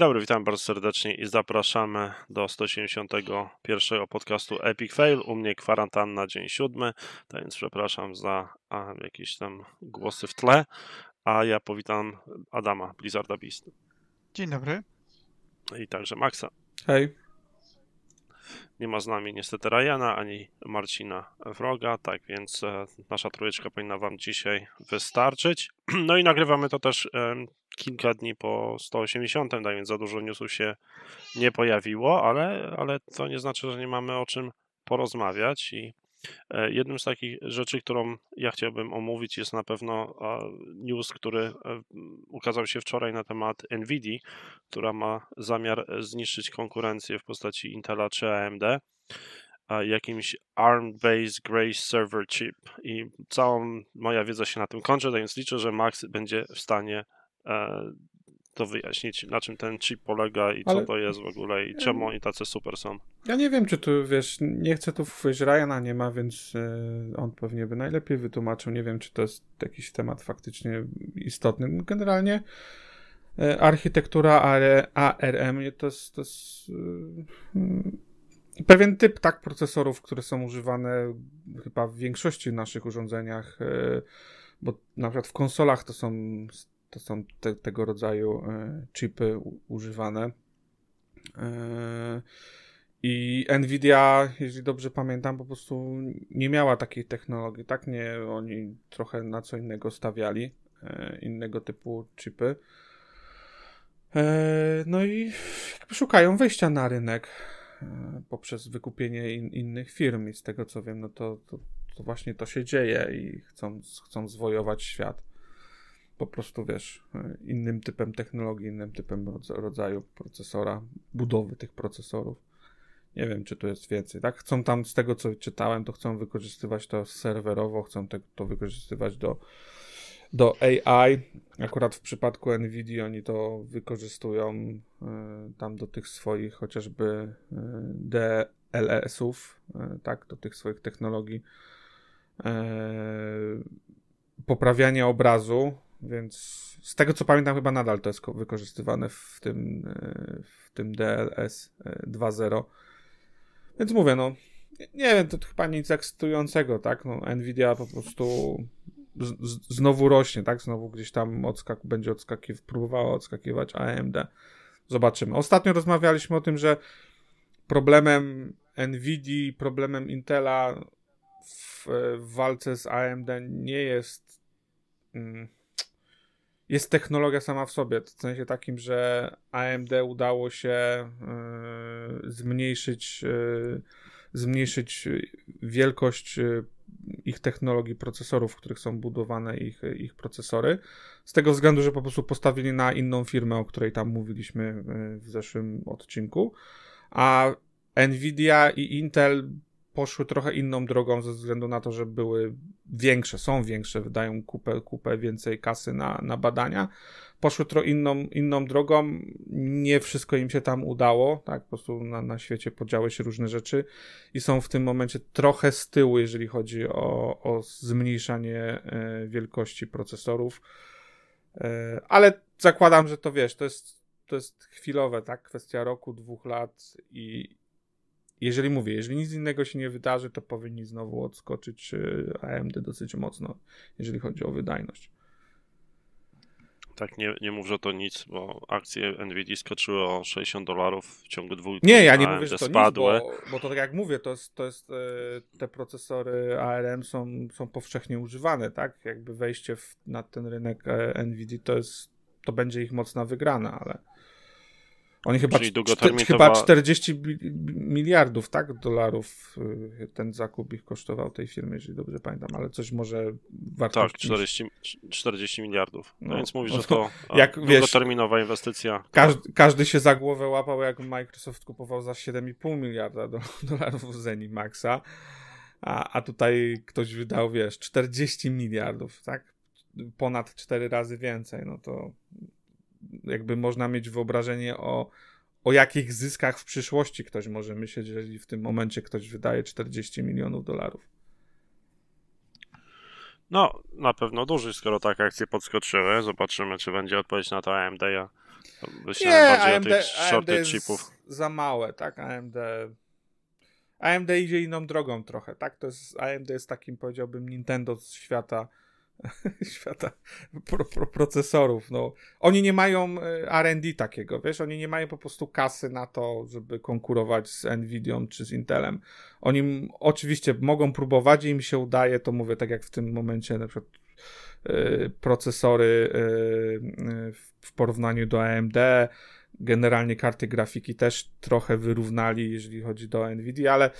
Dzień dobry, witam bardzo serdecznie i zapraszamy do 181 podcastu Epic Fail. U mnie kwarantanna dzień siódmy, tak więc przepraszam za a, jakieś tam głosy w tle, a ja powitam Adama, Blizzarda Beast. Dzień dobry. I także Maxa. Hej. Nie ma z nami niestety Ryana ani Marcina Wroga, tak więc e, nasza trójeczka powinna Wam dzisiaj wystarczyć. No i nagrywamy to też e, kilka dni po 180, tak więc za dużo newsów się nie pojawiło, ale, ale to nie znaczy, że nie mamy o czym porozmawiać i e, Jednym z takich rzeczy, którą ja chciałbym omówić, jest na pewno news, który e, ukazał się wczoraj na temat Nvidia, która ma zamiar zniszczyć konkurencję w postaci Intela czy AMD jakimś ARM-based Grace Server Chip. I całą moja wiedza się na tym kończy, tak więc liczę, że Max będzie w stanie to wyjaśnić, na czym ten chip polega i Ale... co to jest w ogóle i czemu oni tacy super są. Ja nie wiem, czy tu, wiesz, nie chcę tu wejść, Ryana nie ma, więc e, on pewnie by najlepiej wytłumaczył. Nie wiem, czy to jest jakiś temat faktycznie istotny. Generalnie e, architektura ARM to jest, to jest pewien typ tak procesorów, które są używane chyba w większości naszych urządzeniach, bo na przykład w konsolach to są to są te, tego rodzaju e, chipy używane. E, I Nvidia, jeżeli dobrze pamiętam, po prostu nie miała takiej technologii, tak? Nie, oni trochę na co innego stawiali, e, innego typu chipy. No i szukają wejścia na rynek poprzez wykupienie in, innych firm i z tego co wiem, no to, to, to właśnie to się dzieje i chcą, chcą zwojować świat po prostu, wiesz, innym typem technologii, innym typem rodzaju procesora, budowy tych procesorów. Nie wiem, czy tu jest więcej, tak? Chcą tam, z tego co czytałem, to chcą wykorzystywać to serwerowo, chcą te, to wykorzystywać do, do AI. Akurat w przypadku NVIDIA oni to wykorzystują y, tam do tych swoich chociażby y, DLS-ów, y, tak, do tych swoich technologii poprawiania obrazu, więc z tego co pamiętam, chyba nadal to jest wykorzystywane w tym, e, w tym DLS 2.0. Więc mówię, no, nie wiem, to chyba nic ekscytującego, tak? No, Nvidia po prostu z, z, znowu rośnie, tak? Znowu gdzieś tam odskak będzie odskakiwać, próbowała odskakiwać AMD. Zobaczymy. Ostatnio rozmawialiśmy o tym, że problemem Nvidia, problemem Intela w, w walce z AMD nie jest. Mm, jest technologia sama w sobie, w sensie takim, że AMD udało się y, zmniejszyć, y, zmniejszyć wielkość y, ich technologii procesorów, w których są budowane ich, ich procesory, z tego względu, że po prostu postawili na inną firmę, o której tam mówiliśmy w zeszłym odcinku, a Nvidia i Intel poszły trochę inną drogą ze względu na to, że były większe, są większe, wydają kupę, kupę więcej kasy na, na badania. Poszły trochę inną, inną drogą, nie wszystko im się tam udało, tak, po prostu na, na świecie podziały się różne rzeczy i są w tym momencie trochę z tyłu, jeżeli chodzi o, o zmniejszanie e, wielkości procesorów, e, ale zakładam, że to wiesz, to jest, to jest chwilowe, tak, kwestia roku, dwóch lat i, jeżeli mówię, jeżeli nic innego się nie wydarzy, to powinni znowu odskoczyć y, AMD dosyć mocno, jeżeli chodzi o wydajność. Tak, nie, nie mów, że to nic, bo akcje Nvidia skoczyły o 60 dolarów w ciągu dwóch dni. Nie, ja nie AMD mówię, że to spadły. nic, bo, bo, to tak jak mówię, to jest, to jest e, te procesory ARM są, są powszechnie używane, tak? Jakby wejście w, na ten rynek e, Nvidia to jest, to będzie ich mocna wygrana, ale oni chyba, długoterminowa... chyba 40 miliardów tak, dolarów y, ten zakup ich kosztował tej firmy, jeżeli dobrze pamiętam, ale coś może warto. Tak, 40, 40 miliardów. No, no więc mówisz, no że to jak, długoterminowa wiesz, inwestycja. Każdy, każdy się za głowę łapał, jak Microsoft kupował za 7,5 miliarda dolarów Zenimaxa, a, a tutaj ktoś wydał, wiesz, 40 miliardów, tak? Ponad 4 razy więcej, no to jakby można mieć wyobrażenie o, o jakich zyskach w przyszłości ktoś może myśleć, jeżeli w tym momencie ktoś wydaje 40 milionów dolarów. No, na pewno duży, skoro tak akcje podskoczyły. Zobaczymy, czy będzie odpowiedź na to AMD. Ja Myślałem nie, AMD, AMD jest chipów. za małe, tak? AMD AMD idzie inną drogą trochę, tak? To jest, AMD jest takim, powiedziałbym, Nintendo z świata świata pro, pro, procesorów. No. Oni nie mają e, R&D takiego, wiesz, oni nie mają po prostu kasy na to, żeby konkurować z Nvidią czy z Intelem. Oni oczywiście mogą próbować i im się udaje, to mówię tak jak w tym momencie na przykład yy, procesory yy, w porównaniu do AMD, generalnie karty grafiki też trochę wyrównali, jeżeli chodzi do Nvidia, ale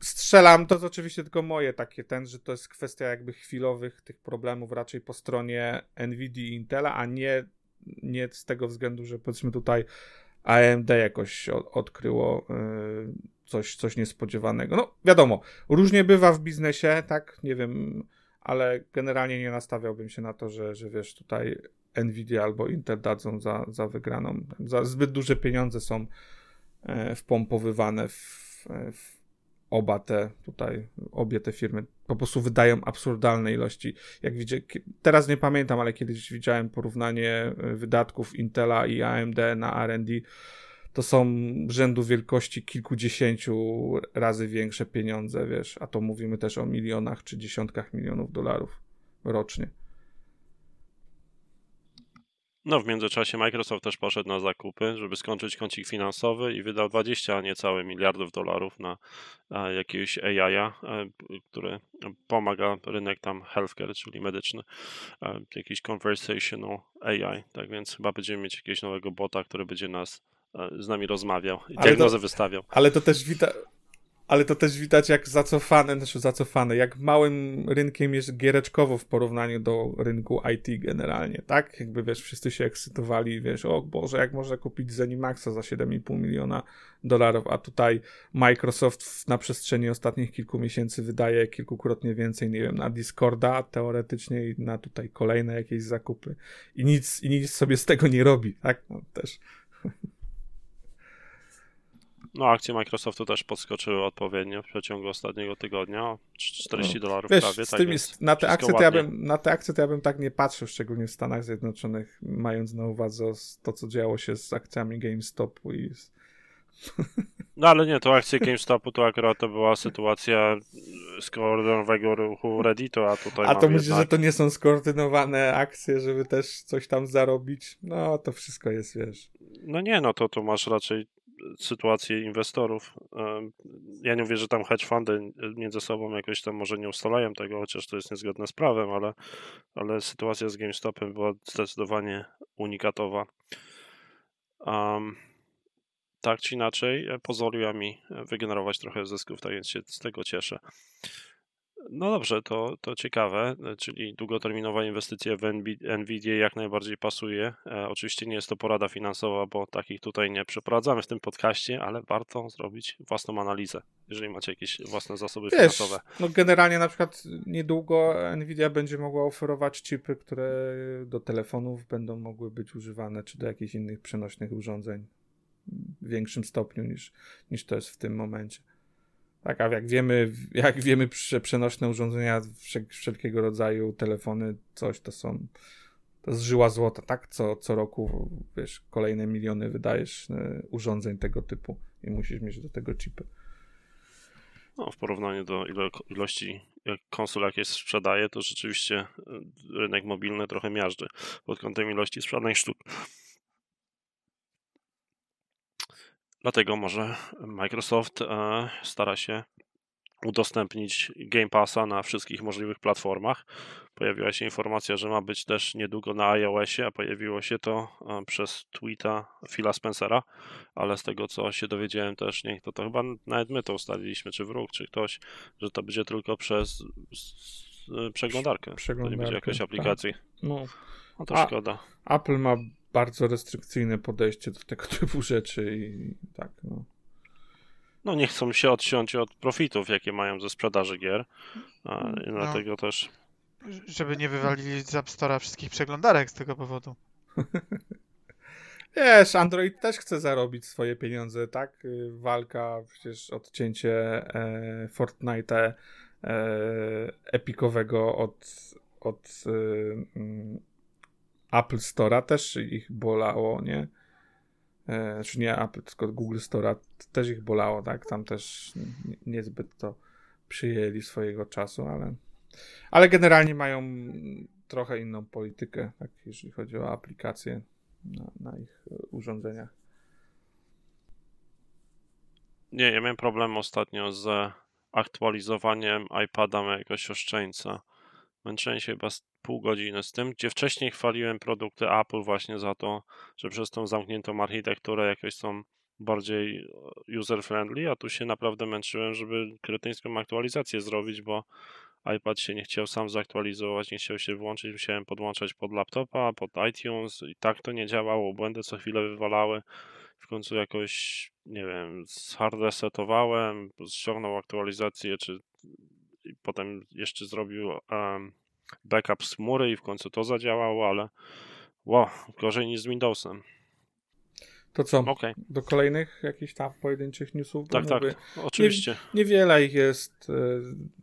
strzelam, to jest oczywiście tylko moje takie ten, że to jest kwestia jakby chwilowych tych problemów raczej po stronie Nvidia i Intela, a nie, nie z tego względu, że powiedzmy tutaj AMD jakoś odkryło yy, coś, coś niespodziewanego. No wiadomo, różnie bywa w biznesie, tak, nie wiem, ale generalnie nie nastawiałbym się na to, że, że wiesz, tutaj Nvidia albo Intel dadzą za, za wygraną. Za zbyt duże pieniądze są e, wpompowywane w, w oba te tutaj, obie te firmy po prostu wydają absurdalne ilości. Jak widzę, teraz nie pamiętam, ale kiedyś widziałem porównanie e, wydatków Intela i AMD na R&D. To są rzędu wielkości kilkudziesięciu razy większe pieniądze, wiesz, a to mówimy też o milionach czy dziesiątkach milionów dolarów rocznie. No, w międzyczasie Microsoft też poszedł na zakupy, żeby skończyć kącik finansowy i wydał 20, a niecałe miliardów dolarów na jakiegoś AI, e, który pomaga rynek tam healthcare, czyli medyczny, jakiś conversational AI. Tak więc chyba będziemy mieć jakiegoś nowego bota, który będzie nas e, z nami rozmawiał i diagnozę wystawiał. Ale to też wita, ale to też widać jak zacofane, znaczy zacofane, jak małym rynkiem jest giereczkowo w porównaniu do rynku IT generalnie, tak? Jakby wiesz, wszyscy się ekscytowali, wiesz, o Boże, jak można kupić Zenimaxa za 7,5 miliona dolarów, a tutaj Microsoft na przestrzeni ostatnich kilku miesięcy wydaje kilkukrotnie więcej, nie wiem, na Discorda teoretycznie i na tutaj kolejne jakieś zakupy i nic, i nic sobie z tego nie robi, tak? No, też no, akcje Microsoftu też podskoczyły odpowiednio w przeciągu ostatniego tygodnia, 40 no. dolarów prawie. Z tak na, te akcje to ja bym, na te akcje to ja bym tak nie patrzył, szczególnie w Stanach Zjednoczonych, mając na uwadze to, co działo się z akcjami GameStopu i z... No ale nie, to akcje GameStopu to akurat to była sytuacja skoordynowanego ruchu Redditu, a tutaj A to myślę, jednak... że to nie są skoordynowane akcje, żeby też coś tam zarobić? No, to wszystko jest, wiesz. No nie, no to tu masz raczej sytuację inwestorów. Ja nie mówię, że tam hedge fundy między sobą jakoś tam może nie ustalają tego, chociaż to jest niezgodne z prawem, ale, ale sytuacja z GameStopem była zdecydowanie unikatowa. Um, tak czy inaczej, e, pozwoliła mi wygenerować trochę zysków, tak więc się z tego cieszę. No dobrze, to, to ciekawe, e, czyli długoterminowa inwestycja w NVIDIA jak najbardziej pasuje. E, oczywiście nie jest to porada finansowa, bo takich tutaj nie przeprowadzamy w tym podcaście, ale warto zrobić własną analizę, jeżeli macie jakieś własne zasoby Wiesz, finansowe. No generalnie na przykład niedługo NVIDIA będzie mogła oferować chipy, które do telefonów będą mogły być używane, czy do jakichś innych przenośnych urządzeń w większym stopniu niż, niż to jest w tym momencie. Tak, a jak wiemy, jak wiemy, przenośne urządzenia, wszelkiego rodzaju telefony, coś to są, to jest żyła złota, tak? Co, co roku, wiesz, kolejne miliony wydajesz e, urządzeń tego typu i musisz mieć do tego chipy. No, w porównaniu do ilo ilości konsol, jakie sprzedaje, to rzeczywiście e, rynek mobilny trochę miażdży pod kątem ilości sprzedanych sztuk. Dlatego może Microsoft e, stara się udostępnić Game Passa na wszystkich możliwych platformach. Pojawiła się informacja, że ma być też niedługo na iOSie, a pojawiło się to e, przez tweeta Phila Spencera, ale z tego co się dowiedziałem też, nie, to, to chyba nawet my to ustaliliśmy, czy wróg, czy ktoś, że to będzie tylko przez przeglądarkę. przeglądarkę to nie będzie jakiejś tak. aplikacji. Tak. No. no to a, szkoda. Apple ma bardzo restrykcyjne podejście do tego typu rzeczy i tak, no. No nie chcą się odciąć od profitów, jakie mają ze sprzedaży gier, a, no. dlatego też... Żeby nie wywalili z App Store'a wszystkich przeglądarek z tego powodu. Wiesz, Android też chce zarobić swoje pieniądze, tak? Walka, przecież odcięcie e, Fortnite e, epikowego od, od e, Apple Store'a też ich bolało, nie? E, czy nie Apple, tylko Google Store'a też ich bolało, tak? Tam też niezbyt to przyjęli swojego czasu, ale, ale generalnie mają trochę inną politykę, tak, jeżeli chodzi o aplikacje na, na ich urządzeniach. Nie, ja miałem problem ostatnio z aktualizowaniem iPada mojego siostrzeńca. Męczyłem się chyba pół godziny z tym, gdzie wcześniej chwaliłem produkty Apple właśnie za to, że przez tą zamkniętą architekturę jakoś są bardziej user-friendly, a tu się naprawdę męczyłem, żeby kretyńską aktualizację zrobić, bo iPad się nie chciał sam zaktualizować, nie chciał się włączyć, musiałem podłączać pod laptopa, pod iTunes i tak to nie działało, błędy co chwilę wywalały. W końcu jakoś, nie wiem, hard resetowałem, ściągnął aktualizację, czy potem jeszcze zrobił um, backup z chmury i w końcu to zadziałało, ale wow, gorzej niż z Windowsem. To co? Okay. Do kolejnych jakichś tam pojedynczych newsów? Tak, tak, oczywiście. Nie, niewiele ich jest. E,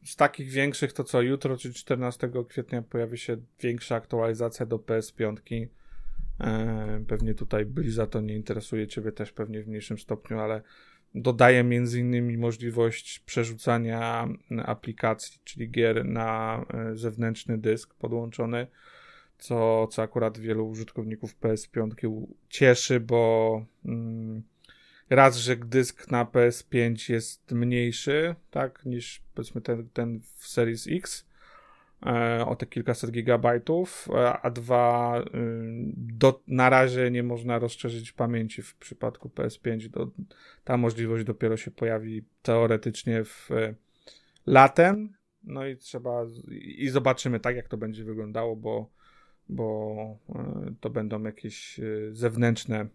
z takich większych to co jutro, czyli 14 kwietnia pojawi się większa aktualizacja do PS5. E, pewnie tutaj Bliza to nie interesuje Ciebie też pewnie w mniejszym stopniu, ale dodaje między innymi możliwość przerzucania aplikacji, czyli gier na e, zewnętrzny dysk podłączony, co, co akurat wielu użytkowników PS5 cieszy, bo mm, raz, że dysk na PS5 jest mniejszy, tak, niż powiedzmy ten, ten w Series X, o te kilkaset gigabajtów, e, a dwa, y, do, na razie nie można rozszerzyć pamięci w przypadku PS5. Do, ta możliwość dopiero się pojawi teoretycznie w e, latem. No i trzeba, i zobaczymy tak, jak to będzie wyglądało, bo, bo to będą jakieś zewnętrzne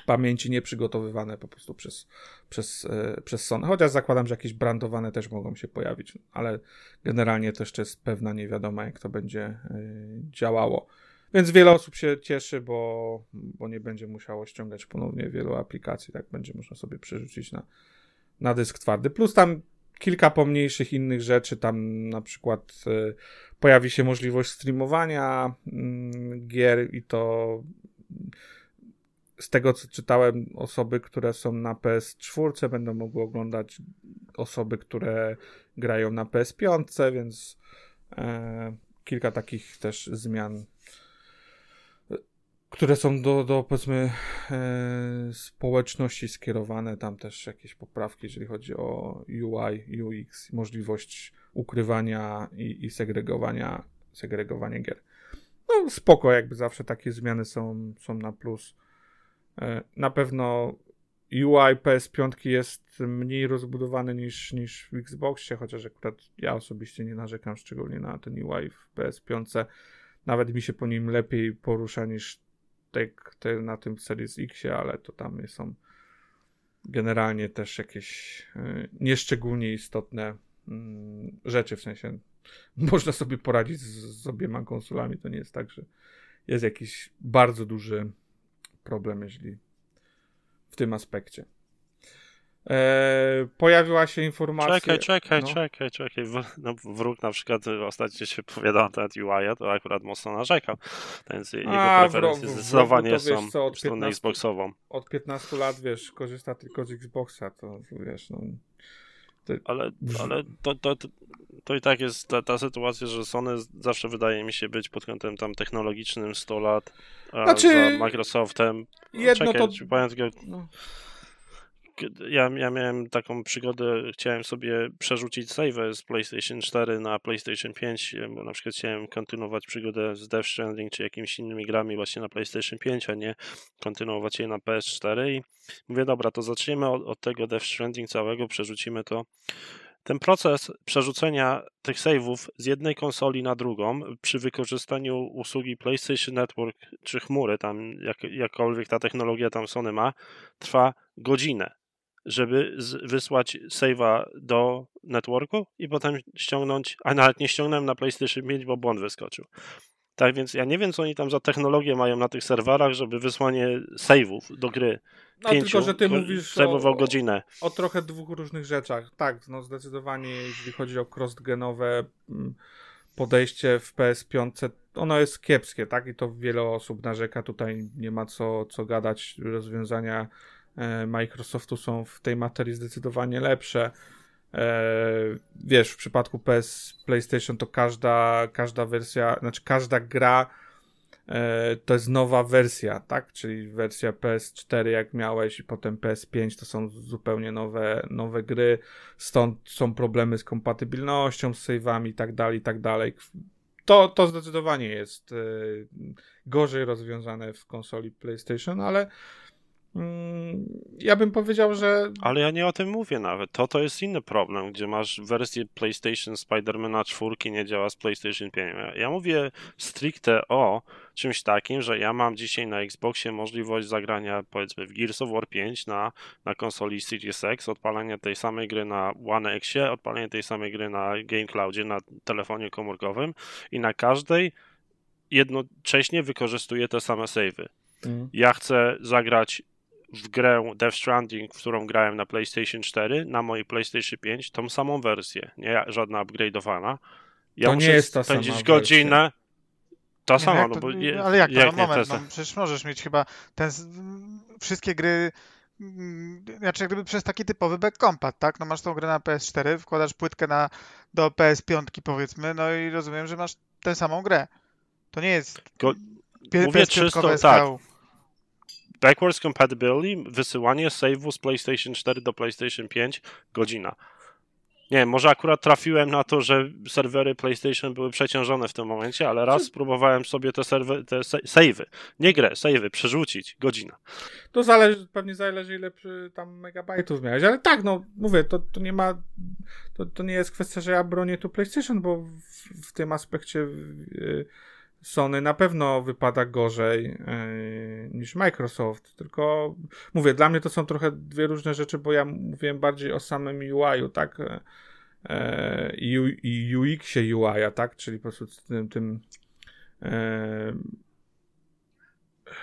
pamięci nieprzygotowywane po prostu przez, przez, e, przez Sony. Chociaż zakładam, że jakieś brandowane też mogą się pojawić, ale generalnie to jeszcze jest pewna niewiadoma, jak to będzie e, działało. Więc wiele osób się cieszy, bo, bo nie będzie musiało ściągać ponownie wielu aplikacji, tak będzie można sobie przerzucić na, na dysk twardy. Plus tam kilka pomniejszych innych rzeczy, tam na przykład y, pojawi się możliwość streamowania y, gier i to z tego co czytałem, osoby, które są na PS4 będą mogły oglądać osoby, które grają na PS5, więc e, kilka takich też zmian, które są do, do powiedzmy e, społeczności skierowane. Tam też jakieś poprawki, jeżeli chodzi o UI, UX, możliwość ukrywania i, i segregowania, segregowania gier. No spoko, jakby zawsze takie zmiany są, są na plus. E, na pewno UI PS5 jest mniej rozbudowany niż, niż w Xboxie, chociaż akurat ja osobiście nie narzekam szczególnie na ten UI w PS5. Nawet mi się po nim lepiej porusza niż te, te na tym Series X, ale to tam są generalnie też jakieś y, nieszczególnie istotne y, rzeczy, w sensie można sobie poradzić z, z obiema konsolami, to nie jest tak, że jest jakiś bardzo duży problem, jeżeli w tym aspekcie. E, pojawiła się informacja. Czekaj, czekaj, no. czekaj, czekaj. W, no, wróg na przykład ostatnio się powiadał na temat UI, to akurat mocno narzekał. Więc jego A, preferencje zdecydowanie są co, od 15, Xboxową. Od 15 lat, wiesz, korzysta tylko z Xboxa, to wiesz, no. To... Ale, ale to, to, to, to, i tak jest ta, ta, sytuacja, że Sony zawsze wydaje mi się być pod kątem tam technologicznym 100 lat znaczy, za Microsoftem. Jedno Czekaj, to... No ja, ja miałem taką przygodę, chciałem sobie przerzucić save z PlayStation 4 na PlayStation 5, bo na przykład chciałem kontynuować przygodę z Death Stranding czy jakimiś innymi grami właśnie na PlayStation 5, a nie kontynuować je na PS4 i mówię, dobra, to zaczniemy od, od tego Death Stranding całego, przerzucimy to. Ten proces przerzucenia tych saveów z jednej konsoli na drugą przy wykorzystaniu usługi PlayStation Network czy chmury, tam jak, jakkolwiek ta technologia tam Sony ma, trwa godzinę żeby wysłać save'a do networku i potem ściągnąć, a nawet nie ściągnąłem na PlayStation 5, bo błąd wyskoczył. Tak więc ja nie wiem, co oni tam za technologię mają na tych serwerach, żeby wysłanie save'ów do gry no, pięciu, tylko, że ty mówisz o, godzinę. O, o trochę dwóch różnych rzeczach. Tak, no zdecydowanie, jeśli chodzi o cross-genowe mm, podejście w PS5 ono jest kiepskie, tak? I to wiele osób narzeka, tutaj nie ma co, co gadać. Rozwiązania Microsoftu są w tej materii zdecydowanie lepsze. E, wiesz, w przypadku PS PlayStation to każda, każda wersja, znaczy każda gra e, to jest nowa wersja, tak? Czyli wersja PS4 jak miałeś i potem PS5 to są zupełnie nowe, nowe gry, stąd są problemy z kompatybilnością, z save'ami i tak dalej, i tak dalej. To, to zdecydowanie jest e, gorzej rozwiązane w konsoli PlayStation, ale ja bym powiedział, że. Ale ja nie o tym mówię nawet. To to jest inny problem, gdzie masz wersję PlayStation Spidermana 4 nie działa z PlayStation 5. Ja mówię stricte o czymś takim, że ja mam dzisiaj na Xboxie możliwość zagrania powiedzmy w Gears of War 5 na, na konsoli Series X, odpalenia tej samej gry na One Xie, odpalenia tej samej gry na Game Cloudzie, na telefonie komórkowym i na każdej jednocześnie wykorzystuję te same savey. Mm. Ja chcę zagrać w grę Death Stranding, w którą grałem na PlayStation 4, na mojej PlayStation 5, tą samą wersję, nie żadna upgrade'owana. Ja to nie jest ta spędzić sama godzinę. Wersja. Ta sama, jak no bo. Je, ale jak to? Jak no, moment, no, przecież możesz mieć chyba ten, wszystkie gry. Mm, znaczy, jak gdyby przez taki typowy backcompat, tak? No masz tą grę na PS4, wkładasz płytkę na, do PS5, powiedzmy, no i rozumiem, że masz tę samą grę. To nie jest. Go, mówię czysto, tak backwards compatibility, wysyłanie save'u z PlayStation 4 do PlayStation 5, godzina. Nie wiem, może akurat trafiłem na to, że serwery PlayStation były przeciążone w tym momencie, ale raz spróbowałem sobie te, serwer, te save'y, nie grę, save'y przerzucić, godzina. To zależy, pewnie zależy ile tam megabajtów miałeś, ale tak, no mówię, to, to nie ma, to, to nie jest kwestia, że ja bronię tu PlayStation, bo w, w tym aspekcie yy, Sony na pewno wypada gorzej yy, niż Microsoft. Tylko mówię, dla mnie to są trochę dwie różne rzeczy, bo ja mówiłem bardziej o samym UI-u, tak? Yy, I UX-ie UI-a, tak? Czyli po prostu tym. tym yy,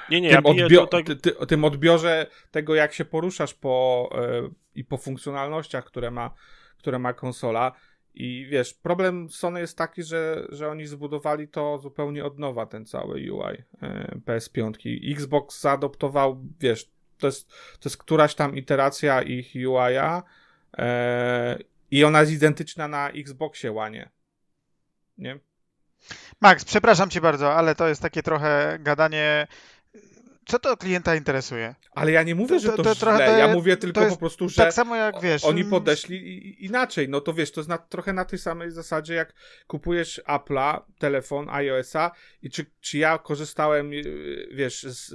nie, nie, tym, ja odbio- tak... ty, ty, tym odbiorze tego, jak się poruszasz po, i po funkcjonalnościach, które ma, które ma konsola i wiesz, problem Sony jest taki, że, że oni zbudowali to zupełnie od nowa, ten cały UI e, PS5. Xbox zaadoptował, wiesz, to jest, to jest któraś tam iteracja ich UI-a e, i ona jest identyczna na Xboxie One. Nie? Max, przepraszam cię bardzo, ale to jest takie trochę gadanie co to klienta interesuje? Ale ja nie mówię, że to, to, to źle, ja mówię tylko po prostu, że tak samo jak wiesz. Oni mm, podeszli inaczej. No to wiesz, to jest na, trochę na tej samej zasadzie, jak kupujesz Apple'a, telefon, iOS-a i czy, czy ja korzystałem, y, wiesz, z,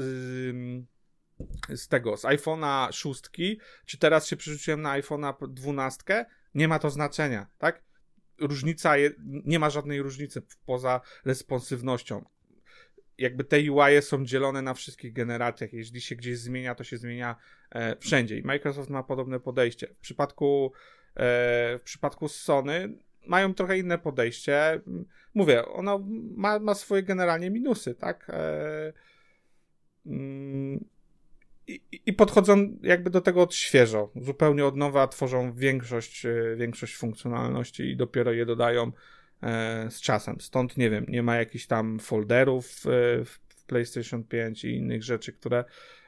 z tego, z iPhone'a 6, czy teraz się przerzuciłem na iPhone'a 12, nie ma to znaczenia, tak? Różnica, je, nie ma żadnej różnicy poza responsywnością jakby te UI są dzielone na wszystkich generacjach. Jeśli się gdzieś zmienia, to się zmienia e, wszędzie. I Microsoft ma podobne podejście. W przypadku, e, w przypadku Sony mają trochę inne podejście. Mówię, ono ma, ma swoje generalnie minusy, tak? E, mm, i, I podchodzą jakby do tego od świeżo, zupełnie od nowa, tworzą większość, e, większość funkcjonalności i dopiero je dodają E, z czasem. Stąd nie wiem, nie ma jakichś tam folderów e, w PlayStation 5 i innych rzeczy, które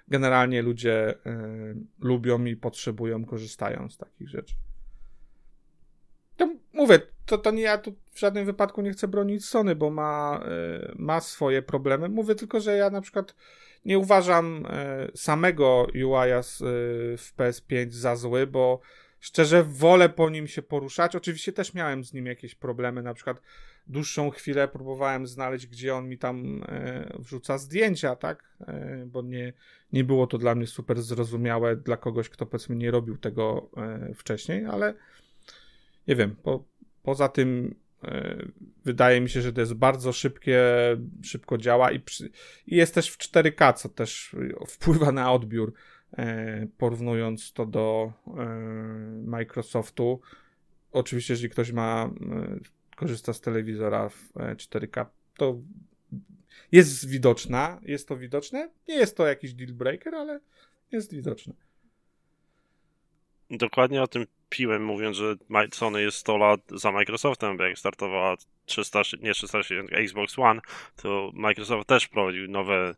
generalnie ludzie e, lubią i potrzebują, korzystają z takich rzeczy. To mówię, to, to nie ja tu w żadnym wypadku nie chcę bronić Sony, bo ma, ma swoje problemy. Mówię tylko, że ja na przykład nie uważam samego UI w PS5 za zły, bo szczerze wolę po nim się poruszać. Oczywiście też miałem z nim jakieś problemy, na przykład dłuższą chwilę próbowałem znaleźć, gdzie on mi tam e, wrzuca zdjęcia, tak? E, bo nie, nie było to dla mnie super zrozumiałe dla kogoś, kto powiedzmy nie robił tego e, wcześniej, ale nie wiem, po, poza tym e, wydaje mi się, że to jest bardzo szybkie, szybko działa i, przy, i jest też w 4K, co też wpływa na odbiór porównując to do e, Microsoftu. Oczywiście, jeżeli ktoś ma, e, korzysta z telewizora w 4K, to jest widoczna, jest to widoczne. Nie jest to jakiś deal breaker, ale jest widoczne. Dokładnie o tym piłem mówiąc, że Sony jest 100 lat za Microsoftem, bo jak startowała 300, nie 360 Xbox One, to Microsoft też prowadził nowe,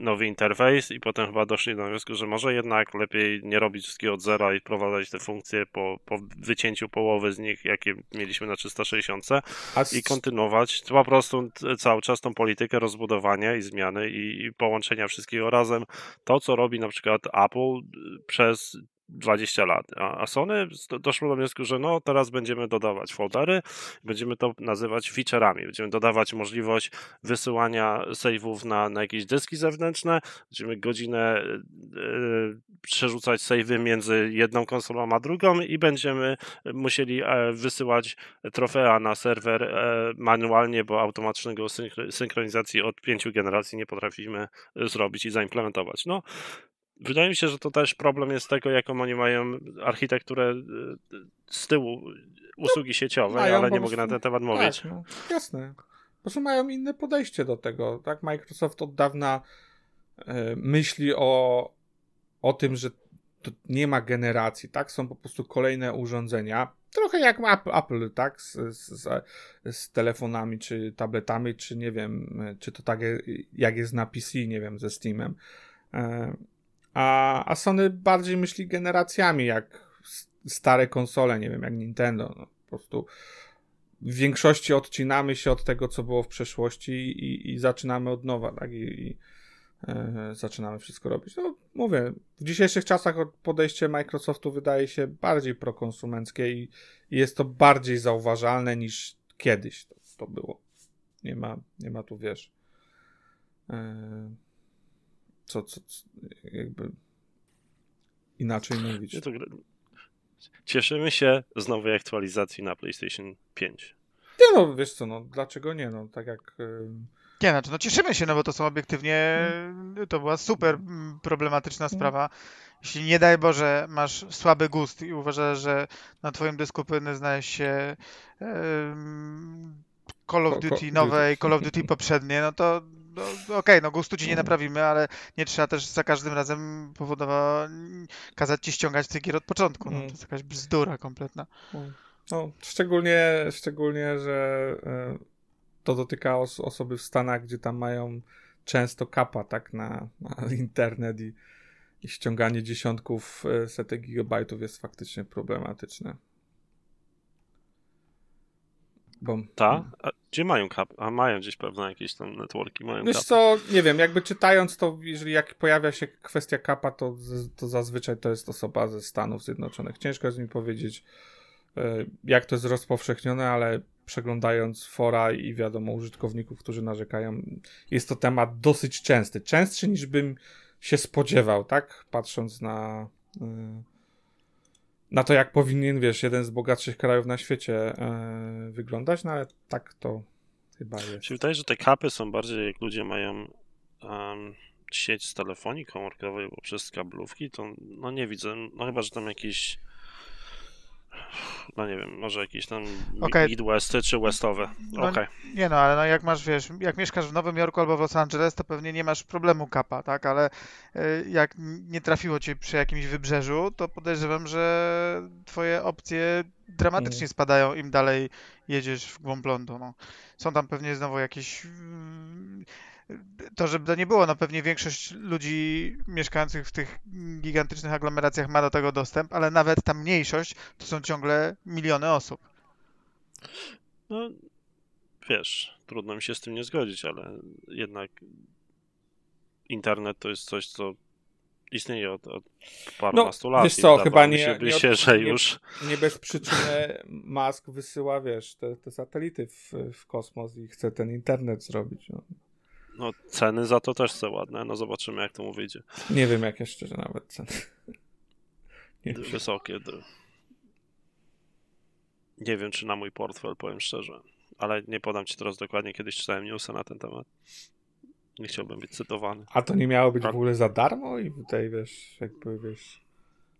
nowy interfejs i potem chyba doszli do wniosku, że może jednak lepiej nie robić wszystkiego od zera i wprowadzać te funkcje po, po wycięciu połowy z nich, jakie mieliśmy na 360 i kontynuować po prostu cały czas tą politykę rozbudowania i zmiany i, i połączenia wszystkiego razem. To, co robi na przykład Apple przez 20 lat. A, Sony doszło do wniosku, że no teraz będziemy dodawać foldery, będziemy to nazywać featureami, będziemy dodawać możliwość wysyłania save'ów na, na jakieś dyski zewnętrzne, będziemy godzinę yy, przerzucać save'y między jedną konsolą a drugą i będziemy musieli e, wysyłać trofea na serwer manualnie, bo automatycznego synchronizacji od pięciu generacji nie potrafimy zrobić i zaimplementować. No, Wydaje mi się, że to też problem jest tego, jaką oni mają architekturę e, z tyłu usługi sieciowe, mają, ale nie mogę na ten temat mówić. Tak, no, jasne. Po prostu mają inne podejście do tego. Tak, Microsoft od dawna e, myśli o, o tym, że nie ma generacji, tak? Są po prostu kolejne urządzenia. Trochę jak Apple, tak? Z, z, z, telefonami, czy tabletami, czy nie wiem, czy to tak jak jest na PC, nie wiem, ze Steamem. A, a Sony bardziej myśli generacjami, jak stare konsole, nie wiem, jak Nintendo. No, po prostu w większości odcinamy się od tego, co było w przeszłości i, i zaczynamy od nowa, tak? I, i e, zaczynamy wszystko robić. No, mówię, w dzisiejszych czasach podejście Microsoftu wydaje się bardziej prokonsumenckie i, i jest to bardziej zauważalne niż kiedyś to, to było. Nie ma, nie ma tu, wiesz. E, co, co, co jakby inaczej mówić. Cieszymy się z nowej aktualizacji na PlayStation 5. Nie no, wiesz co, no dlaczego nie, no tak jak... Nie, znaczy, no cieszymy się, no bo to są obiektywnie, to była super problematyczna mm. sprawa. Jeśli nie daj Boże masz słaby gust i uważasz, że na twoim dysku powinny znaleźć się um, Call of Duty nowe i Call of Duty poprzednie, no to no, okej, okay, no gustu ci nie naprawimy, ale nie trzeba też za każdym razem powodować, kazać ci ściągać tych gier od początku. No, to jest jakaś bzdura kompletna. No, szczególnie, szczególnie, że e, to dotyka os osoby w Stanach, gdzie tam mają często kapa, tak, na, na internet i, i ściąganie dziesiątków e, setek gigabajtów jest faktycznie problematyczne. Bo... Ta? A gdzie mają kap? A mają gdzieś pewne jakieś tam networki. Mają Wiesz co, nie wiem, jakby czytając to, jeżeli jak pojawia się kwestia kapa, to, to zazwyczaj to jest osoba ze Stanów Zjednoczonych. Ciężko jest mi powiedzieć, e, jak to jest rozpowszechnione, ale przeglądając fora i wiadomo użytkowników, którzy narzekają, jest to temat dosyć częsty. Częstszy niż bym się spodziewał, tak? Patrząc na, e, na to, jak powinien, wiesz, jeden z bogatszych krajów na świecie e, wyglądać, no ale tak to chyba jest. Się wydaje, że te kapy są bardziej, jak ludzie mają um, sieć z telefonii komórkowej poprzez kablówki, to no nie widzę, no chyba, że tam jakiś no nie wiem, może jakieś tam okay. Midwesty czy Westowe. No, okay. Nie no, ale no jak masz, wiesz, jak mieszkasz w Nowym Jorku albo w Los Angeles, to pewnie nie masz problemu kapa, tak? Ale y, jak nie trafiło ci przy jakimś wybrzeżu, to podejrzewam, że twoje opcje dramatycznie mm. spadają im dalej jedziesz w głąb lądu. No. Są tam pewnie znowu jakieś to, żeby to nie było, no pewnie większość ludzi mieszkających w tych gigantycznych aglomeracjach ma do tego dostęp, ale nawet ta mniejszość to są ciągle miliony osób. No, wiesz, trudno mi się z tym nie zgodzić, ale jednak internet to jest coś, co istnieje od, od parunastu no, lat. Wiesz co, chyba nie, nie, się, że już... nie, bez przyczyny Musk wysyła, wiesz, te, te satelity w, w kosmos i chce ten internet zrobić. No. No, ceny za to też są ładne, no zobaczymy jak to mu wyjdzie. Nie wiem jak jeszcze nawet ceny. Nie Wysokie. Nie wiem, czy na mój portfel, powiem szczerze. Ale nie podam ci teraz dokładnie, kiedyś czytałem newsy na ten temat. Nie chciałbym być cytowany. A to nie miało być w ogóle za darmo? I tutaj, wiesz, jakby, wiesz,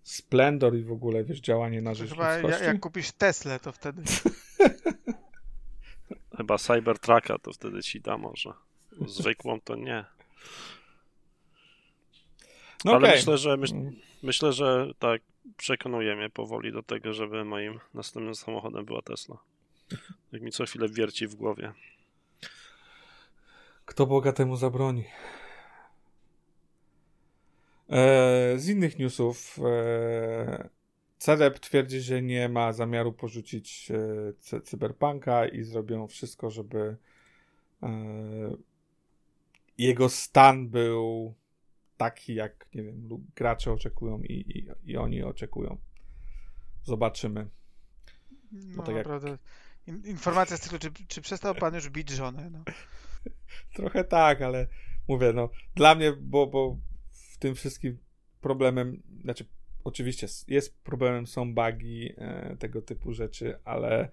Splendor i w ogóle, wiesz, działanie na rzecz Chyba jak, jak kupisz Tesla, to wtedy... Chyba Cybertrucka to wtedy ci da może. Zwykłą to nie. No Ale okay. myślę, że myśl, myślę, że tak przekonuje mnie powoli do tego, żeby moim następnym samochodem była Tesla. Jak mi co chwilę wierci w głowie. Kto Boga temu zabroni? E, z innych newsów e, Celeb twierdzi, że nie ma zamiaru porzucić e, cyberpunka i zrobią wszystko, żeby e, jego stan był taki, jak nie wiem, gracze oczekują i, i, i oni oczekują. Zobaczymy. No, tak naprawdę. Jak... Informacja z tego, czy, czy przestał pan już bić żonę? No. Trochę tak, ale mówię, no dla mnie, bo, bo w tym wszystkim problemem, znaczy oczywiście jest problemem, są bugi, e, tego typu rzeczy, ale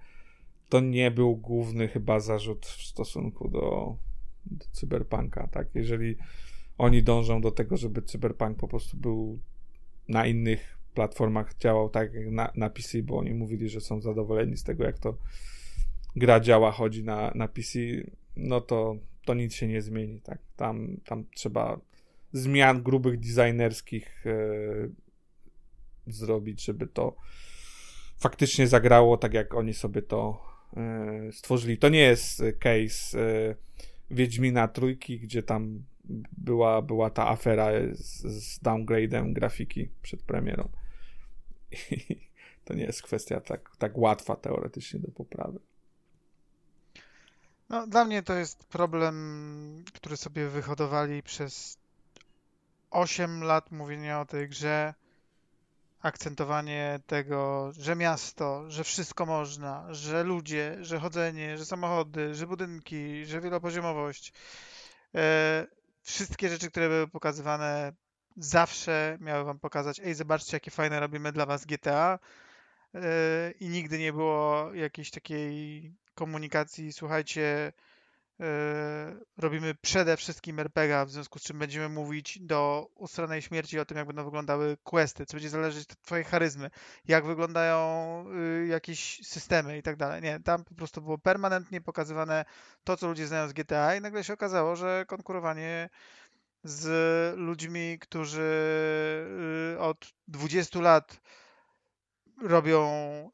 to nie był główny chyba zarzut w stosunku do, do cyberpunka, tak? Jeżeli oni dążą do tego, żeby cyberpunk po prostu był na innych platformach działał tak jak na, na PC, bo oni mówili, że są zadowoleni z tego, jak to gra działa, chodzi na, na PC, no to, to nic się nie zmieni, tak? Tam, tam trzeba zmian grubych designerskich yy, zrobić, żeby to faktycznie zagrało tak, jak oni sobie to yy, stworzyli. To nie jest case yy, Wiedźmina Trójki, gdzie tam była, była ta afera z, z downgrade'em grafiki przed premierą. I to nie jest kwestia tak, tak łatwa teoretycznie do poprawy. No, dla mnie to jest problem, który sobie wyhodowali przez 8 lat mówienia o tej grze, akcentowanie tego, że miasto, że wszystko można, że ludzie, że chodzenie, że samochody, że budynki, że wielopoziomowość. E, wszystkie rzeczy, które były pokazywane, zawsze miały wam pokazać, ej, zobaczcie, jakie fajne robimy dla was GTA. E, I nigdy nie było jakiejś takiej komunikacji, słuchajcie, robimy przede wszystkim RPGa, w związku z czym będziemy mówić do ustronej śmierci o tym, jak będą wyglądały questy, co będzie zależeć od twojej charyzmy, jak wyglądają y, jakieś systemy i tak dalej. Nie, tam po prostu było permanentnie pokazywane to, co ludzie znają z GTA i nagle się okazało, że konkurowanie z ludźmi, którzy y, od 20 lat robią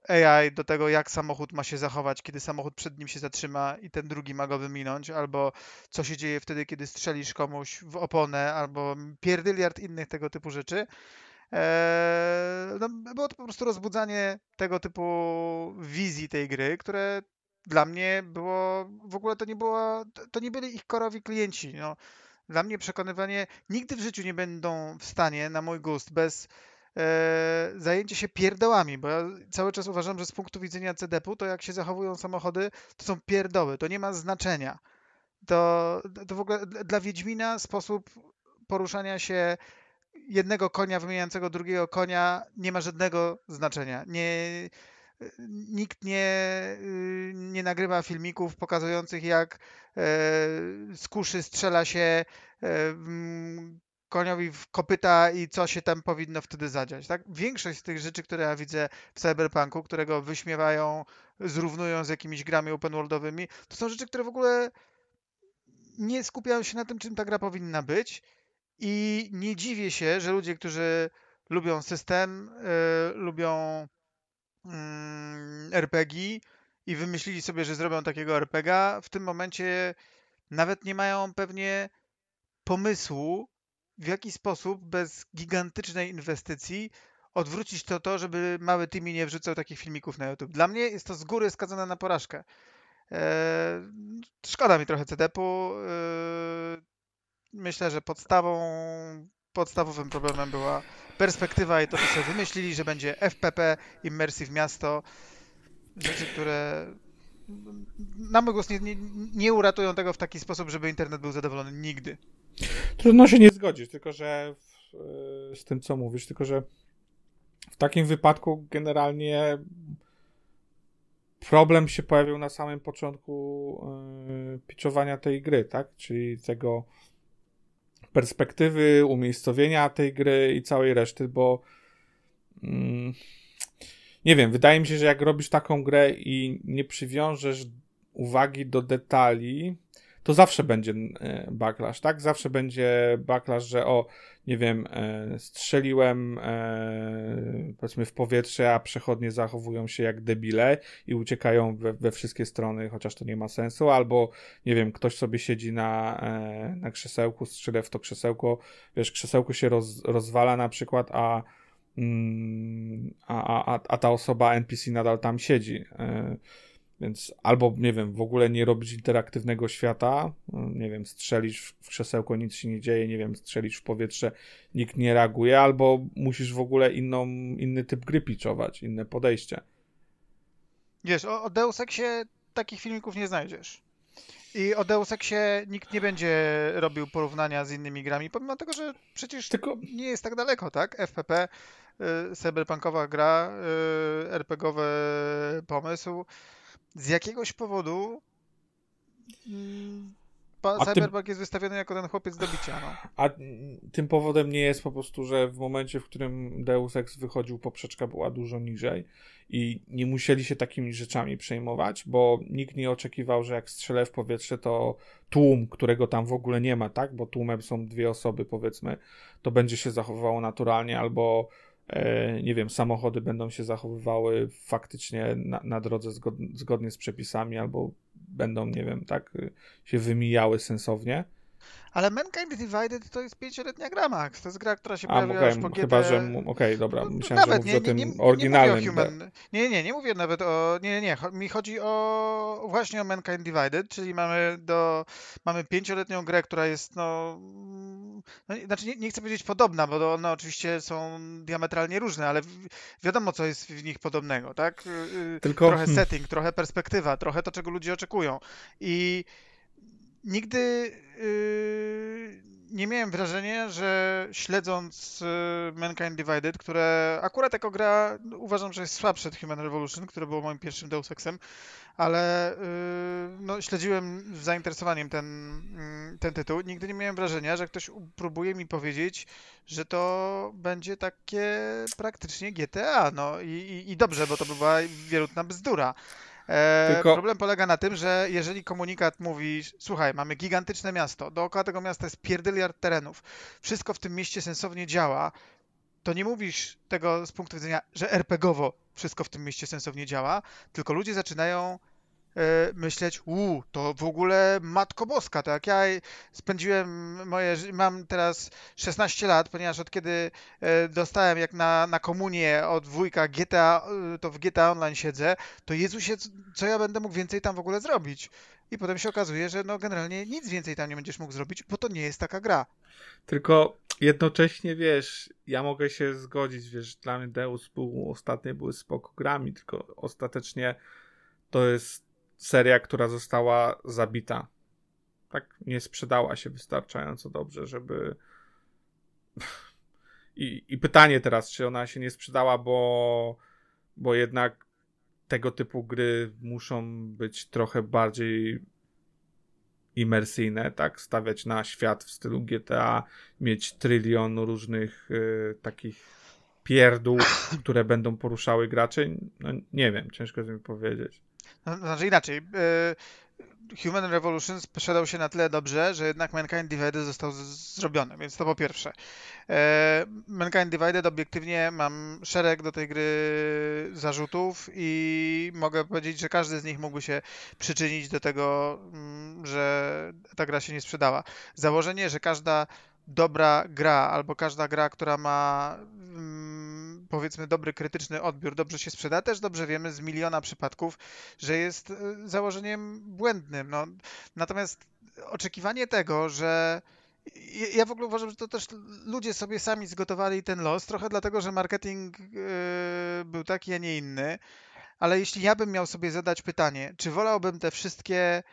AI do tego, jak samochód ma się zachować, kiedy samochód przed nim się zatrzyma i ten drugi ma go wyminąć, albo co się dzieje wtedy, kiedy strzelisz komuś w oponę, albo pierdyliard innych tego typu rzeczy. Eee, no, było to po prostu rozbudzanie tego typu wizji tej gry, które dla mnie było, w ogóle to nie było, to nie byli ich korowi klienci. No. Dla mnie przekonywanie, nigdy w życiu nie będą w stanie, na mój gust, bez zajęcie się pierdołami, bo ja cały czas uważam, że z punktu widzenia CDP-u to jak się zachowują samochody, to są pierdoły, to nie ma znaczenia. To, to w ogóle dla Wiedźmina sposób poruszania się jednego konia wymieniającego drugiego konia nie ma żadnego znaczenia. Nie, nikt nie, nie nagrywa filmików pokazujących, jak e, z kuszy strzela się e, koniowi w kopyta i co się tam powinno wtedy zadziać. Tak? Większość z tych rzeczy, które ja widzę w Cyberpunku, którego wyśmiewają, zrównują z jakimiś grami open worldowymi, to są rzeczy, które w ogóle nie skupiają się na tym, czym ta gra powinna być i nie dziwię się, że ludzie, którzy lubią system, yy, lubią yy, mm, RPG i wymyślili sobie, że zrobią takiego RPGa, w tym momencie nawet nie mają pewnie pomysłu, w jaki sposób bez gigantycznej inwestycji odwrócić to to, żeby mały Timmy nie wrzucał takich filmików na YouTube. Dla mnie jest to z góry skazane na porażkę. Eee, szkoda mi trochę CDP-u. Eee, myślę, że podstawą, podstawowym problemem była perspektywa i to, że sobie wymyślili, że będzie FPP, Immersive Miasto. Rzeczy, które na mój głos nie, nie, nie uratują tego w taki sposób, żeby internet był zadowolony nigdy. Trudno się nie zgodzić, tylko że w, e, z tym, co mówisz, tylko że w takim wypadku generalnie problem się pojawił na samym początku yy, pitchowania tej gry, tak? Czyli tego perspektywy, umiejscowienia tej gry i całej reszty, bo mm, nie wiem, wydaje mi się, że jak robisz taką grę i nie przywiążesz uwagi do detali, to zawsze będzie e, backlash, tak? Zawsze będzie backlash, że o, nie wiem, e, strzeliłem e, powiedzmy w powietrze, a przechodnie zachowują się jak debile i uciekają we, we wszystkie strony, chociaż to nie ma sensu, albo nie wiem, ktoś sobie siedzi na, na krzesełku, strzelę w to krzesełko, wiesz, krzesełko się roz, rozwala na przykład, a mm, a, a, a ta osoba NPC nadal tam siedzi. Więc albo, nie wiem, w ogóle nie robić interaktywnego świata, no, nie wiem, strzelisz w krzesełko, nic się nie dzieje, nie wiem, strzelisz w powietrze, nikt nie reaguje, albo musisz w ogóle inną, inny typ gry pitchować, inne podejście. Wiesz, o, o Deus Exie takich filmików nie znajdziesz. I o Deus Exie nikt nie będzie robił porównania z innymi grami, pomimo tego, że przecież Tylko... nie jest tak daleko, tak? FPP, y, cyberpunkowa gra, y, RPGowy pomysł, z jakiegoś powodu mm, Cyberpunk tym... jest wystawiony jako ten chłopiec do bicia. No. A tym powodem nie jest po prostu, że w momencie, w którym Deus Ex wychodził, poprzeczka była dużo niżej i nie musieli się takimi rzeczami przejmować, bo nikt nie oczekiwał, że jak strzelę w powietrze, to tłum, którego tam w ogóle nie ma, tak? Bo tłumem są dwie osoby, powiedzmy, to będzie się zachowywało naturalnie, albo nie wiem, samochody będą się zachowywały faktycznie na, na drodze zgodnie z przepisami, albo będą, nie wiem, tak, się wymijały sensownie. Ale Mankind Divided to jest pięcioletnia gra, Max. To jest gra, która się pojawiła okay, już po GT... Chyba, że... Okej, okay, dobra. No, Myślałem, nawet, że nie, o tym nie, nie, oryginalnym. Nie, human... nie, nie, nie mówię nawet o... Nie, nie, nie. Mi chodzi o właśnie o Mankind Divided, czyli mamy do... Mamy pięcioletnią grę, która jest, no... no znaczy, nie, nie chcę powiedzieć podobna, bo one oczywiście są diametralnie różne, ale wiadomo, co jest w nich podobnego, tak? Y, y, Tylko... Trochę hmm. setting, trochę perspektywa, trochę to, czego ludzie oczekują. I nigdy yy, nie miałem wrażenia, że śledząc yy, Mankind Divided, które akurat jako gra uważam, że jest słabsze od Human Revolution, które było moim pierwszym Deus Exem, ale yy, no, śledziłem z zainteresowaniem ten, yy, ten tytuł. Nigdy nie miałem wrażenia, że ktoś próbuje mi powiedzieć, że to będzie takie praktycznie GTA. No i, i, dobrze, bo to by była wierutna bzdura. E, Tylko... Problem polega na tym, że jeżeli komunikat mówi, słuchaj, mamy gigantyczne miasto, dookoła tego miasta jest pierdyliard terenów, wszystko w tym mieście sensownie działa, to nie mówisz tego z punktu widzenia, że RPGowo wszystko w tym mieście sensownie działa, tylko ludzie zaczynają myśleć, u, to w ogóle Matko Boska, to jak ja spędziłem moje, mam teraz 16 lat, ponieważ od kiedy e, dostałem jak na, na komunię od wujka GTA, e, to w GTA Online siedzę, to Jezusie, co ja będę mógł więcej tam w ogóle zrobić? I potem się okazuje, że no generalnie nic więcej tam nie będziesz mógł zrobić, bo to nie jest taka gra. Tylko jednocześnie, wiesz, ja mogę się zgodzić, wiesz, dla mnie Deus był, ostatnie były spoko grami, tylko ostatecznie to jest seria, która została zabita. Tak nie sprzedała się wystarczająco dobrze, żeby. I, I pytanie teraz, czy ona się nie sprzedała, bo, bo jednak tego typu gry muszą być trochę bardziej imersyjne, tak? Stawiać na świat w stylu GTA, mieć trylion różnych y, takich pierdół, które będą poruszały graczy. No nie wiem, ciężko mi powiedzieć. No, znaczy inaczej. Y, Human Revolution sprzedał się na tyle dobrze, że jednak Mankind Divided został zrobiony, więc to po pierwsze. E, Mankind Divided obiektywnie mam szereg do tej gry zarzutów i mogę powiedzieć, że każdy z nich mógłby się przyczynić do tego, mm, że ta gra się nie sprzedała. Założenie, że każda dobra gra albo każda gra, która ma mm, powiedzmy dobry krytyczny odbiór, dobrze się sprzeda, też dobrze wiemy z miliona przypadków, że jest e, założeniem błędnym. No, natomiast oczekiwanie tego, że ja w ogóle uważam, że to też ludzie sobie sami zgotowali ten los, trochę dlatego, że marketing yy, był taki, a nie inny. Ale jeśli ja bym miał sobie zadać pytanie, czy wolałbym te wszystkie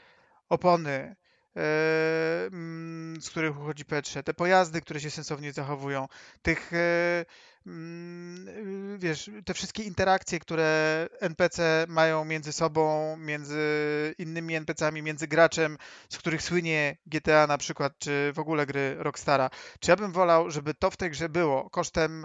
opony, E, z których uchodzi Petrze, te pojazdy, które się sensownie zachowują, tych e, wiesz, te wszystkie interakcje, które NPC mają między sobą, między innymi NPC-ami, między graczem, z których słynie GTA na przykład, czy w ogóle gry Rockstara. Czy ja bym wolał, żeby to w tej grze było kosztem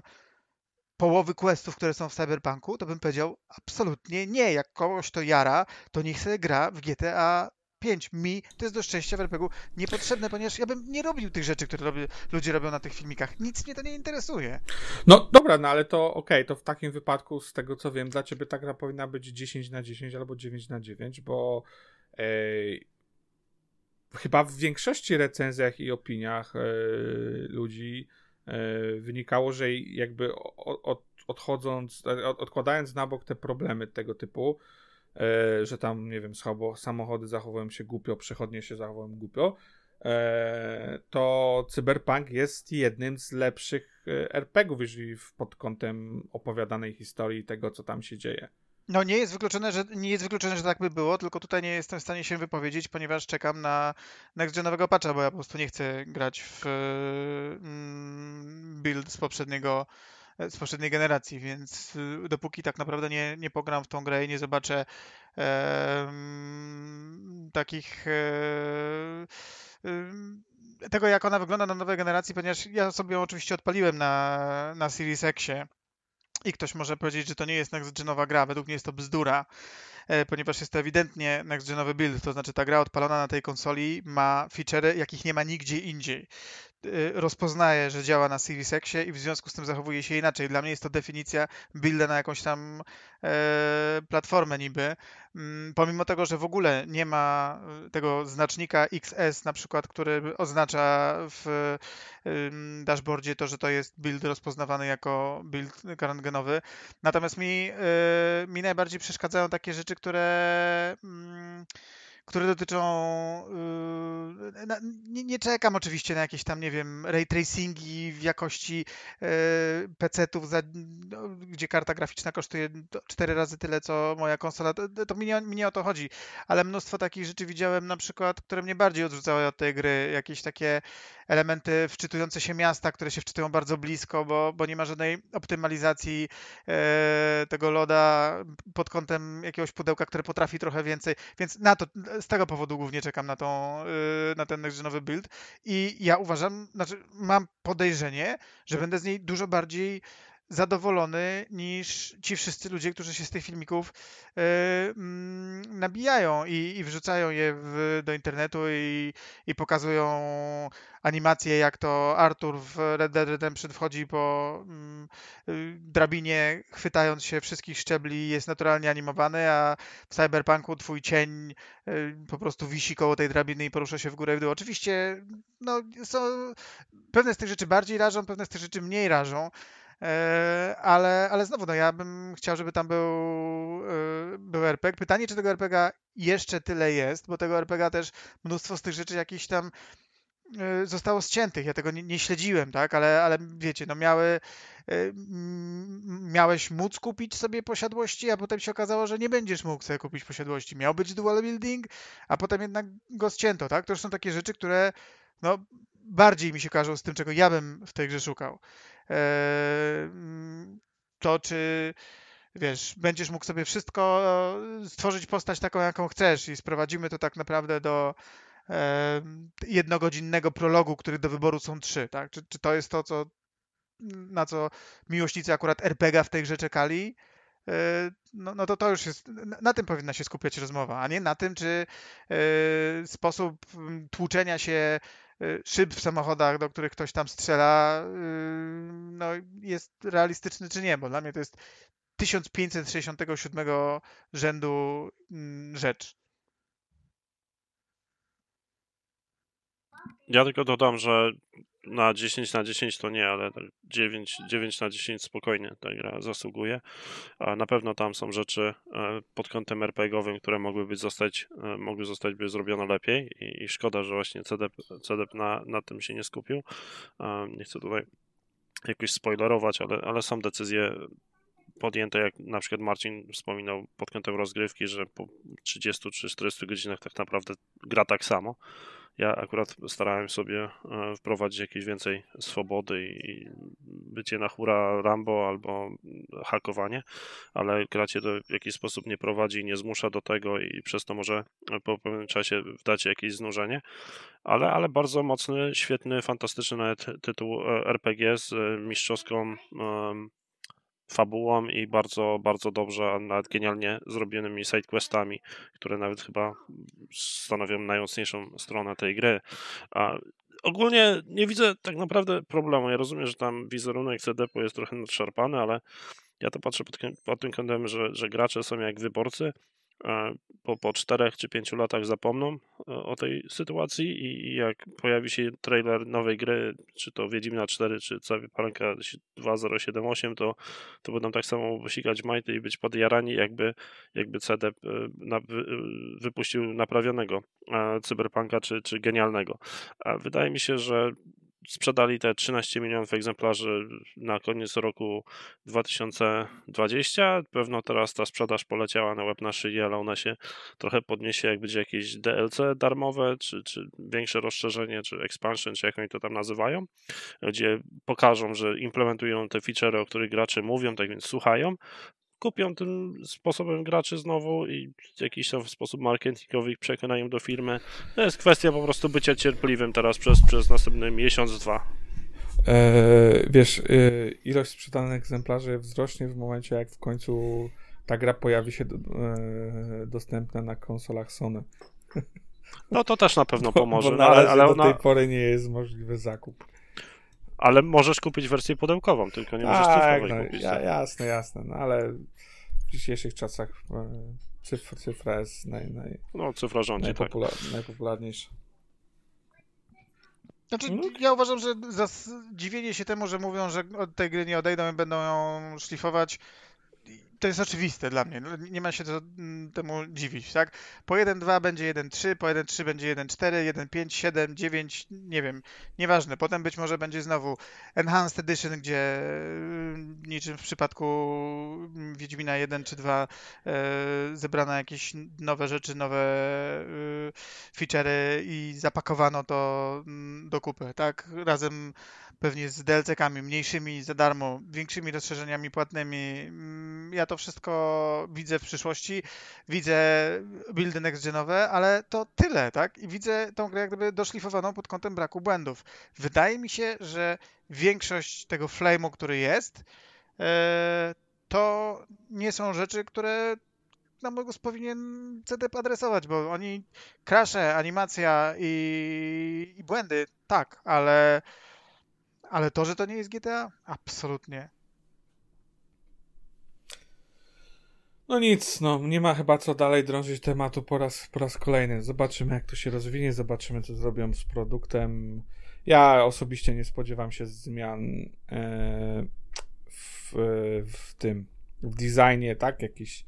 połowy questów, które są w Cyberpunku, to bym powiedział absolutnie nie. Jak kogoś to jara, to niech sobie gra w GTA 5. Mi to jest do szczęścia w RPG niepotrzebne, ponieważ ja bym nie robił tych rzeczy, które robię, ludzie robią na tych filmikach. Nic mnie to nie interesuje. No dobra, no ale to okej, okay, to w takim wypadku, z tego co wiem, dla ciebie ta gra powinna być 10 na 10 albo 9 na 9, bo chyba w większości recenzjach i opiniach ludzi wynikało, że jakby od, odchodząc, odkładając na bok te problemy tego typu, e, że tam, nie wiem, samochody zachowują się głupio, przechodnie się zachowują głupio, e, to Cyberpunk jest jednym z lepszych e, RPGów, jeżeli pod kątem opowiadanej historii tego, co tam się dzieje. No nie jest wykluczone, że nie jest wykluczone, że tak by było, tylko tutaj nie jestem w stanie się wypowiedzieć, ponieważ czekam na next-genowego patcha, bo ja po prostu nie chcę grać w mm, build z poprzedniego z poprzedniej generacji, więc y, dopóki tak naprawdę nie, nie pogram w tą grę i nie zobaczę e, takich e, tego, jak ona wygląda na nowej generacji, ponieważ ja sobie ją oczywiście odpaliłem na, na Series i ktoś może powiedzieć, że to nie jest next-genowa gra, według mnie jest to bzdura, e, ponieważ jest to ewidentnie next-genowy build, to znaczy ta gra odpalona na tej konsoli ma featurey, jakich nie ma nigdzie indziej. Y, rozpoznaje, że działa na Series Xie i w związku z tym zachowuje się inaczej. Dla mnie jest to definicja builda na jakąś tam e, platformę niby. Mm, pomimo tego, że w ogóle nie ma tego znacznika XS na przykład, który oznacza w dashboardzie to, że to jest build rozpoznawany jako build karantgenowy. Natomiast mi, mi najbardziej przeszkadzają takie rzeczy, które mm, które dotyczą. Yy, na, nie, nie, czekam oczywiście na jakieś tam, nie wiem, ray tracingi w jakości yy, PC-ów, no, gdzie karta graficzna kosztuje cztery razy tyle, co moja konsola. To, to mi, nie, mi nie o to chodzi, ale mnóstwo takich rzeczy widziałem na przykład, które mnie bardziej odrzucały od tej gry. Jakieś takie elementy wczytujące się miasta, które się wczytują bardzo blisko, bo, bo nie ma żadnej optymalizacji e, tego loda pod kątem jakiegoś pudełka, które potrafi trochę więcej. Więc na to, z tego powodu głównie czekam na, tą, e, na ten nowy build. I ja uważam, znaczy mam podejrzenie, że będę z niej dużo bardziej zadowolony niż ci wszyscy ludzie, którzy się z tych filmików yy, nabijają i, i, wrzucają je w, do internetu i, i, pokazują animacje, jak to Arthur w Red Dead Redemption wchodzi po yy, drabinie, chwytając się wszystkich szczebli, jest naturalnie animowany, a w Cyberpunku twój cień yy, po prostu wisi koło tej drabiny i porusza się w górę w dół. Oczywiście no, są, pewne z tych rzeczy bardziej rażą, pewne z tych rzeczy mniej rażą, ale, ale znowu, no ja bym chciał, żeby tam był, e, był RPG. Pytanie, czy tego RPGa jeszcze tyle jest, bo tego RPGa też mnóstwo z tych rzeczy jakichś tam e, zostało ściętych. Ja tego nie, nie, śledziłem, tak, ale, ale wiecie, no miały, miałeś móc kupić sobie posiadłości, a potem się okazało, że nie będziesz mógł sobie kupić posiadłości. Miał być dual building, a potem jednak go ścięto, tak? To już są takie rzeczy, które no, bardziej mi się kojarzą z tym, czego ja bym w tej grze szukał. E, to czy wiesz, będziesz mógł sobie wszystko e, stworzyć postać taką, jaką chcesz i sprowadzimy to tak naprawdę do e, jednogodzinnego prologu, który do wyboru są trzy, tak? Czy, czy to jest to, co, na co miłośnicy akurat RPGa w tej grze czekali? No, no to to już jest, na tym powinna się skupiać rozmowa, a nie na tym, czy sposób tłuczenia się szyb w samochodach, do których ktoś tam strzela, y, no, jest realistyczny czy nie, bo dla mnie to jest 1567 rzędu mm, rzecz. Ja tylko dodam, że na 10 na 10 to nie, ale 9, tak 9 na 10 spokojnie ta gra zasługuje. A na pewno tam są rzeczy e, pod kątem RPGowym, które mogłyby zostać, e, mogły zostać by zrobione lepiej i, i szkoda, że właśnie CDP, CDP na, na tym się nie skupił. Nie chcę tutaj jakoś spoilerować, ale, ale są decyzje podjęte, jak na przykład Marcin wspominał pod kątem rozgrywki, że po 30 czy 40 godzinach tak naprawdę gra tak samo. Ja akurat starałem sobie e, wprowadzić jakieś więcej swobody i bycie na hura Rambo albo hakowanie, ale gra cię w jakiś sposób nie prowadzi nie zmusza do tego i przez to może po pewnym czasie wdać jakieś znużenie, ale, ale bardzo mocny, świetny, fantastyczny nawet tytuł e, RPG z mistrzowską fabułą i bardzo, bardzo dobrze, a nawet genialnie zrobionymi sidequestami, które nawet chyba stanowią najmocniejszą stronę tej gry. A ogólnie nie widzę tak naprawdę problemu. Ja rozumiem, że tam wizerunek CDP jest trochę nadszarpany, ale ja to patrzę pod, pod tym kątem, że, że gracze są jak wyborcy po, po czterech czy pięciu latach zapomną e, o tej sytuacji i jak pojawi się trailer nowej gry, czy to Wiedźmina 4, czy Cyberpunka 2078, to, to będą tak samo wysikać majty i być podjarani, jakby, jakby CD e, na, wy, e, wypuścił naprawionego Cyberpunka, czy, czy genialnego. Wydaje mi się, że sprzedali te 13 milionów egzemplarzy na koniec roku 2020. Pewno teraz ta sprzedaż poleciała na łeb na szyję, ale ona się trochę podniesie, jak będzie jakieś DLC darmowe, czy, czy większe rozszerzenie, czy expansion, czy jak oni to tam nazywają, gdzie pokażą, że implementują te featurey, o których gracze mówią, tak więc słuchają, kupią tym sposobem graczy znowu i w jakiś tam sposób marketingowy ich przekonają do firmy. To jest kwestia po prostu bycia cierpliwym teraz przez, przez następny miesiąc, dwa. Eee, wiesz, yy, ilość sprzedanych egzemplarzy wzrośnie w momencie, jak w końcu ta gra pojawi się do, yy, dostępna na konsolach Sony. No to też na pewno pomoże. Bo, bo ale, ale do tej pory nie jest możliwy zakup. Ale możesz kupić wersję pudełkową, tylko nie możesz tak, cyfrowej no, kupić. Ja, tak. jasne, jasne, no ale w dzisiejszych czasach e, cyfr, cyfra jest naj, naj, no, cyfra rządzi, najpopular, tak. najpopularniejsza. Znaczy, no. ja uważam, że dziwienie się temu, że mówią, że od tej gry nie odejdą i będą ją szlifować, to jest oczywiste dla mnie. No, nie ma się to, mm, temu dziwić, tak? Po 1.2 będzie 1.3, po 1.3 będzie 1.4, 1.5, 7, 9, nie wiem, nieważne. Potem być może będzie znowu Enhanced Edition, gdzie mm, niczym w przypadku mm, Wiedźmina 1 czy 2 e, zebrano jakieś nowe rzeczy, nowe e, feature'y i zapakowano to do kupy, tak? Razem pewnie z DLC-kami mniejszymi za darmo, większymi rozszerzeniami płatnymi. Ja to wszystko widzę w przyszłości. Widzę buildy next-genowe, ale to tyle, tak? I widzę tą grę jak gdyby doszlifowaną pod kątem braku błędów. Wydaje mi się, że większość tego flame'u, który jest, e, to nie są rzeczy, które na mój głos powinien CDP adresować, bo oni krasze, animacja i, i błędy, tak, ale ale to, że to nie jest GTA? Absolutnie. No nic, no nie ma chyba co dalej drążyć tematu po raz, po raz kolejny. Zobaczymy, jak to się rozwinie, zobaczymy, co zrobią z produktem. Ja osobiście nie spodziewam się zmian e, w, w tym, w designie, tak? Jakiś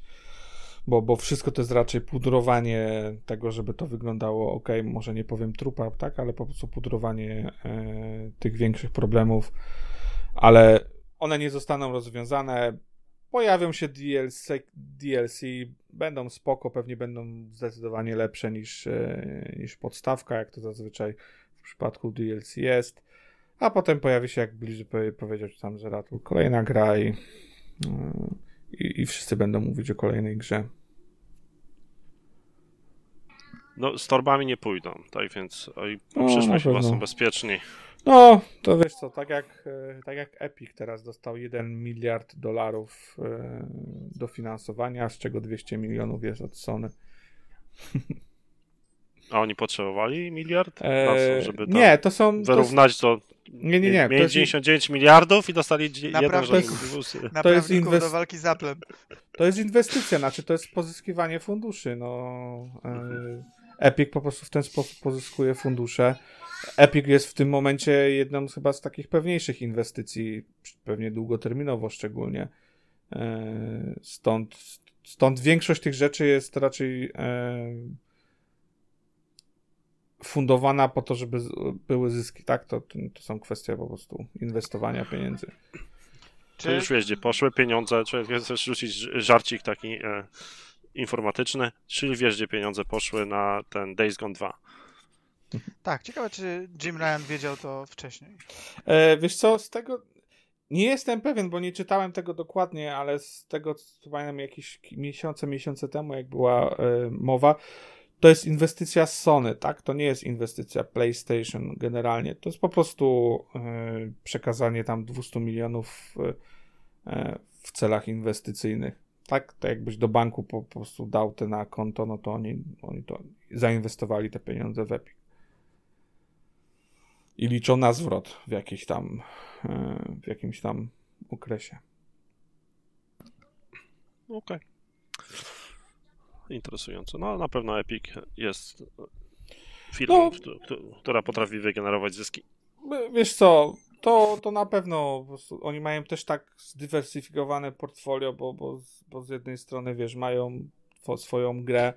bo, bo wszystko to jest raczej pudrowanie tego, żeby to wyglądało ok, może nie powiem trupa, tak, ale po prostu pudrowanie e, tych większych problemów, ale one nie zostaną rozwiązane. Pojawią się DLC, DLC będą spoko, pewnie będą zdecydowanie lepsze niż, e, niż podstawka, jak to zazwyczaj w przypadku DLC jest. A potem pojawi się, jak bliżej powiedział tam Zeratul, kolejna gra i, e, i, i wszyscy będą mówić o kolejnej grze. No, z torbami nie pójdą, tak więc oj, no, przyszłość chyba są bezpieczni. No, to wiesz co, tak jak, e, tak jak Epic teraz dostał 1 miliard dolarów e, dofinansowania, z czego 200 milionów jest od Sony. A oni potrzebowali miliard? E, żeby nie, to są. Wyrównać to. Nie, nie, nie. Mieli 99 miliardów i dostali naprawdę, jeden to jest, to jest inwest... do walki z Applem. To jest inwestycja, znaczy to jest pozyskiwanie funduszy. No, e, Epic po prostu w ten sposób pozyskuje fundusze. Epic jest w tym momencie jedną z chyba z takich pewniejszych inwestycji, pewnie długoterminowo szczególnie. E, stąd, stąd większość tych rzeczy jest raczej e, fundowana po to, żeby były zyski, tak? To, to są kwestie po prostu inwestowania pieniędzy. Czy już wiesz, gdzie poszły pieniądze, czy chcesz rzucić żarcik taki e, informatyczny, czyli wiesz, gdzie pieniądze poszły na ten Days Gone 2. Tak, ciekawe, czy Jim Ryan wiedział to wcześniej. E, wiesz co, z tego nie jestem pewien, bo nie czytałem tego dokładnie, ale z tego, co pamiętam jakieś miesiące, miesiące temu, jak była e, mowa, to jest inwestycja Sony, tak? To nie jest inwestycja PlayStation generalnie. To jest po prostu e, przekazanie tam 200 milionów e, w celach inwestycyjnych. Tak, to jakbyś do banku po, po prostu dał te na konto, no to oni, oni to zainwestowali te pieniądze w Epic. I liczą na zwrot w jakiś tam e, w jakimś tam okresie. Okej. Okay. Interesujące. No na pewno Epic jest firmą, no, która potrafi wygenerować zyski. Wiesz co, to, to na pewno oni mają też tak zdywersyfikowane portfolio, bo, bo, bo z jednej strony, wiesz, mają swoją grę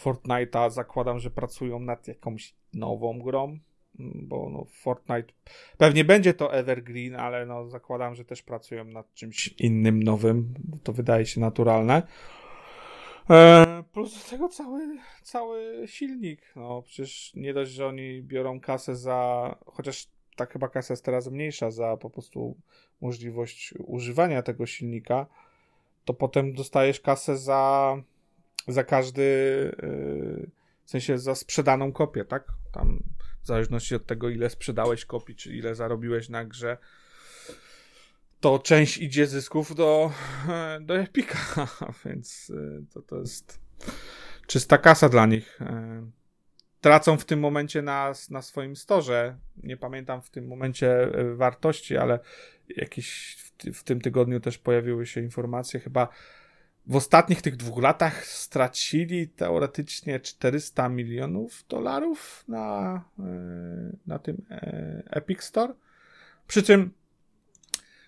Fortnite'a, zakładam, że pracują nad jakąś nową grą, bo no, Fortnite pewnie będzie to Evergreen, ale no, zakładam, że też pracują nad czymś innym, nowym, to wydaje się naturalne. E, plus do tego cały, cały silnik. No przecież nie dość, że oni biorą kasę za. Chociaż tak chyba kasa jest teraz mniejsza za po prostu możliwość używania tego silnika, to potem dostajesz kasę za, za każdy. Yy, w sensie za sprzedaną kopię, tak? Tam w zależności od tego, ile sprzedałeś kopii, czy ile zarobiłeś na grze, to część idzie zysków do, do Epika, więc y, to, to jest czysta kasa dla nich. Y, tracą w tym momencie na, na swoim storze. Nie pamiętam w tym momencie y, wartości, ale jakiś w, w tym tygodniu też pojawiły się informacje, chyba w ostatnich tych dwóch latach stracili teoretycznie 400 milionów dolarów na, na tym Epic Store. Przy czym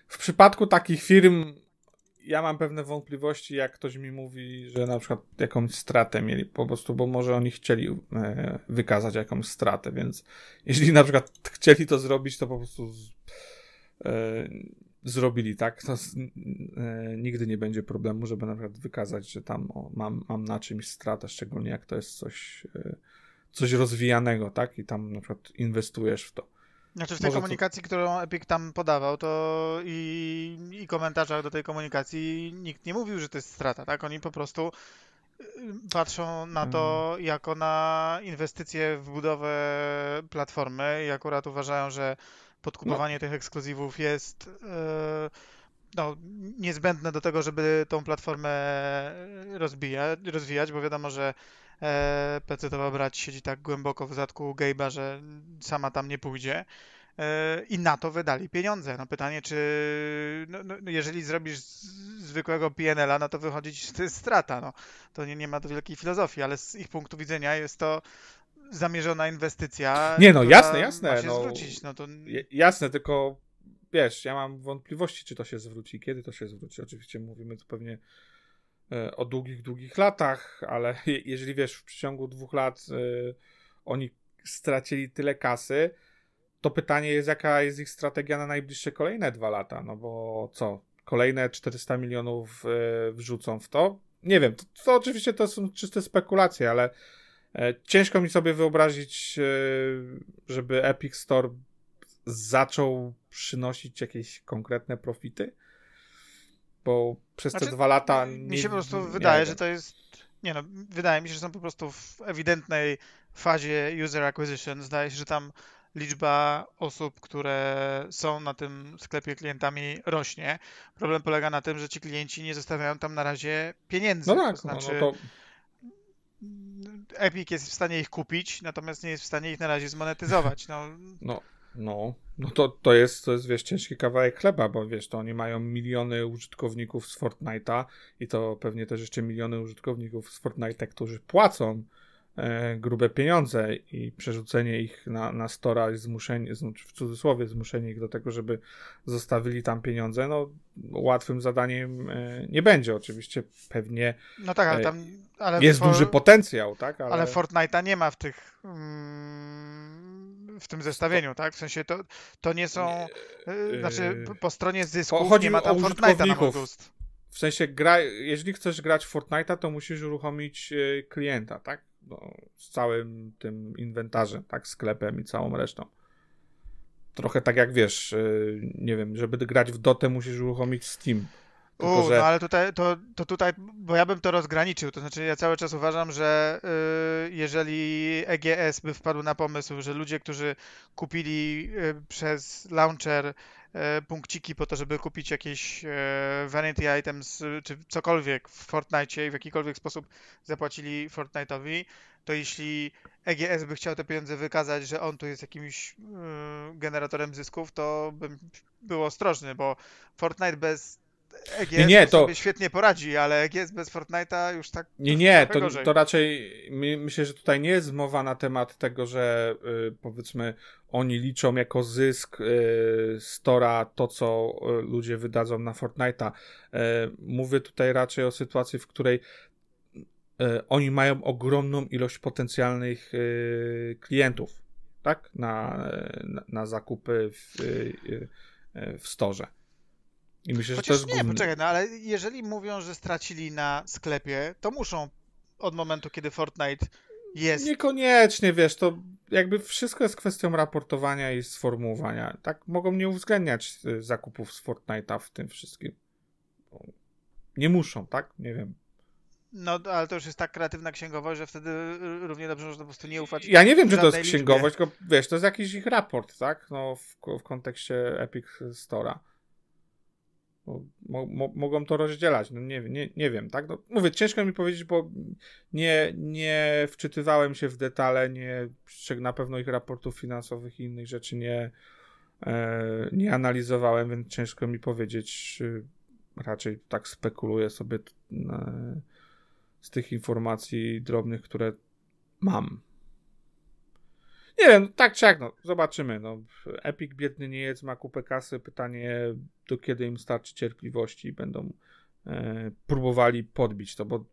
w przypadku takich firm ja mam pewne wątpliwości, jak ktoś mi mówi, że na przykład jakąś stratę mieli po prostu, bo może oni chcieli e, wykazać jakąś stratę, więc jeśli na przykład chcieli to zrobić, to po prostu e, zrobili tak, to e, nigdy nie będzie problemu, żeby na przykład wykazać, że tam o, mam, mam na czymś stratę, szczególnie jak to jest coś, e, coś rozwijanego, tak, i tam na przykład inwestujesz w to. Znaczy w tej Może komunikacji, to... którą Epic tam podawał, to i, i komentarzach do tej komunikacji nikt nie mówił, że to jest strata, tak? Oni po prostu y, patrzą na to hmm. jako na inwestycje w budowę platformy i akurat uważają, że podkupowanie no. tych ekskluzywów jest yy, no, niezbędne do tego, żeby tą platformę rozbija, rozwijać, bo wiadomo, że e, PC-towa brać siedzi tak głęboko w zadku Gabe'a, że sama tam nie pójdzie. E, I na to wydali pieniądze. No pytanie, czy no, no, no jeżeli zrobisz zwykłego PNL-a, no to wychodzić to jest strata. No. To nie, nie ma tu wielkiej filozofii, ale z ich punktu widzenia jest to zamierzona inwestycja. Nie no, jasne, jasne. No, zwrócić. No to... Jasne, tylko wiesz, ja mam wątpliwości, czy to się zwróci, kiedy to się zwróci. Oczywiście mówimy tu pewnie E, o długich, długich latach, ale jeżeli wiesz, w przeciągu dwóch lat y, oni stracili tyle kasy, to pytanie jest, jaka jest ich strategia na najbliższe kolejne dwa lata, no bo co, kolejne 400 milionów y, wrzucą w to? Nie wiem, to, to oczywiście to są czyste spekulacje, ale ciężko mi sobie wyobrazić, żeby Epic Store zaczął przynosić jakieś konkretne profity bo przez znaczy, te dwa lata. Nie, mi się po prostu wydaje, że to jest. Nie no, wydaje mi się, że są po prostu w ewidentnej fazie user acquisition. Zdaje się, że tam liczba osób, które są na tym sklepie klientami rośnie. Problem polega na tym, że ci klienci nie zostawiają tam na razie pieniędzy. No tak, to znaczy, no, no to... Epic jest w stanie ich kupić, natomiast nie jest w stanie ich na razie zmonetyzować. No, no no, no to, to jest, to jest, wiesz, ciężki kawałek chleba, bo wiesz, to oni mają miliony użytkowników z Fortnite'a i to pewnie też jeszcze miliony użytkowników z Fortnite'a, którzy płacą grube pieniądze i przerzucenie ich na, na Stora i zmuszenie, w cudzysłowie zmuszenie ich do tego, żeby zostawili tam pieniądze, no łatwym zadaniem e, nie będzie. Oczywiście pewnie no tak, ale e, tam, ale jest for... duży potencjał, tak? Ale, ale Fortnite'a nie ma w tych... Mm w tym zestawieniu, tak? W sensie to, to nie są. Znaczy, po stronie zysków chodzi nie ma tam Fortnite'a na. W sensie, gra, jeżeli chcesz grać w Fortnite'a, to musisz uruchomić e, klienta, tak? No, z całym tym inwentarzem, tak? Sklepem i całą resztą. Trochę tak jak wiesz, e, nie wiem, żeby grać w Dotę musisz uruchomić Steam. Tylko, U, że... no ale tutaj, to, to tutaj, bo ja bym to rozgraniczył, to znaczy ja cały czas uważam, że y, jeżeli EGS by wpadł na pomysł, że ludzie, którzy kupili y, przez launcher y, punkciki po to, żeby kupić jakieś y, vanity items, czy cokolwiek w Fortnite i w jakikolwiek sposób zapłacili Fortnite'owi, to jeśli EGS by chciał te pieniądze wykazać, że on tu jest jakimś y, generatorem zysków, to bym był ostrożny, bo Fortnite bez EGS nie, nie, to sobie świetnie poradzi, ale EGS bez Fortnite'a już tak. Nie, nie, to, to raczej myślę, że tutaj nie jest mowa na temat tego, że y, powiedzmy oni liczą jako zysk y, Stora to, co y, ludzie wydadzą na Fortnite'a. Y, mówię tutaj raczej o sytuacji, w której y, oni mają ogromną ilość potencjalnych y, klientów, tak? Na, na, na zakupy w, w storze. I myślę, Chociaż że to jest nie, poczekaj, no ale jeżeli mówią, że stracili na sklepie, to muszą od momentu, kiedy Fortnite jest. Niekoniecznie, wiesz, to jakby wszystko jest kwestią raportowania i sformułowania. Tak mogą nie uwzględniać y, zakupów z Fortnite'a w tym wszystkim. Nie muszą, tak? Nie wiem. No, ale to już jest tak kreatywna księgowość, że wtedy równie dobrze można po prostu nie ufać. Ja nie wiem, czy to jest księgowość, liczbie. tylko wiesz, to jest jakiś ich raport, tak? No, w, w kontekście Epic Store'a. Mo, mo, mogą to rozdzielać, no nie, nie, nie wiem, tak? No, mówię, ciężko mi powiedzieć, bo nie, nie wczytywałem się w detale, nie, na pewno ich raportów finansowych i innych rzeczy nie, e, nie analizowałem, więc ciężko mi powiedzieć, raczej tak spekuluję sobie e, z tych informacji drobnych, które mam. Nie wiem, tak czy jak, no, zobaczymy. No. Epic biedny nie jest, ma kupę kasy. Pytanie, do kiedy im starczy cierpliwości i będą e, próbowali podbić to, bo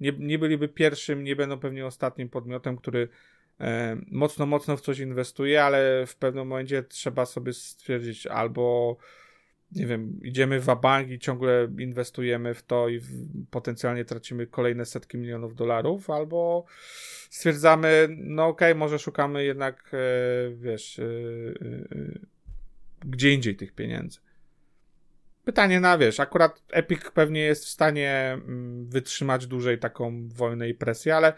nie, nie byliby pierwszym, nie będą pewnie ostatnim podmiotem, który e, mocno, mocno w coś inwestuje, ale w pewnym momencie trzeba sobie stwierdzić albo nie wiem, idziemy w bank i ciągle inwestujemy w to i w, potencjalnie tracimy kolejne setki milionów dolarów, albo stwierdzamy, no okej, okay, może szukamy jednak, e, wiesz, e, e, gdzie indziej tych pieniędzy. Pytanie na, wiesz, akurat Epic pewnie jest w stanie mm, wytrzymać dłużej taką wojnę i presję, ale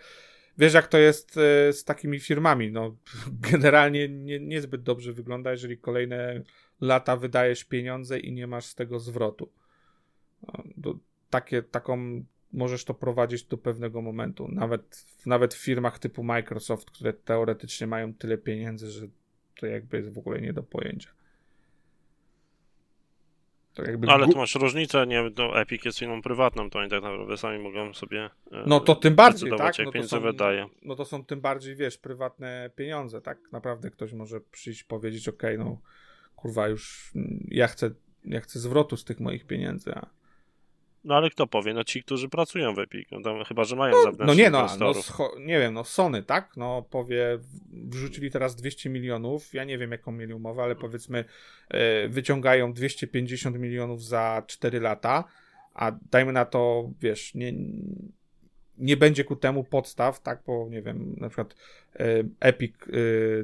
wiesz jak to jest z takimi firmami, no generalnie nie, niezbyt dobrze wygląda, jeżeli kolejne lata wydajesz pieniądze i nie masz z tego zwrotu. Do, takie, taką możesz to prowadzić do pewnego momentu. Nawet, nawet w firmach typu Microsoft, które teoretycznie mają tyle pieniędzy, że to jakby jest w ogóle nie do pojęcia. Jakby... Ale tu masz różnicę, nie, no Epic jest firmą prywatną, to oni tak naprawdę sami mogą sobie e, No to tym bardziej, tak? Jak no pieniądze wydaje. No to są tym bardziej, wiesz, prywatne pieniądze, tak? Naprawdę ktoś może przyjść powiedzieć, ok, no kurwa, już ja chcę, ja chcę zwrotu z tych moich pieniędzy. A... No ale kto powie? No ci, którzy pracują w Epic, no tam, chyba, że mają no, zewnętrznych No nie, no, no nie wiem, no Sony, tak? No powie, wrzucili teraz 200 milionów, ja nie wiem jaką mieli umowę, ale powiedzmy yy, wyciągają 250 milionów za 4 lata, a dajmy na to, wiesz, nie, nie będzie ku temu podstaw, tak, bo nie wiem, na przykład e, Epic e,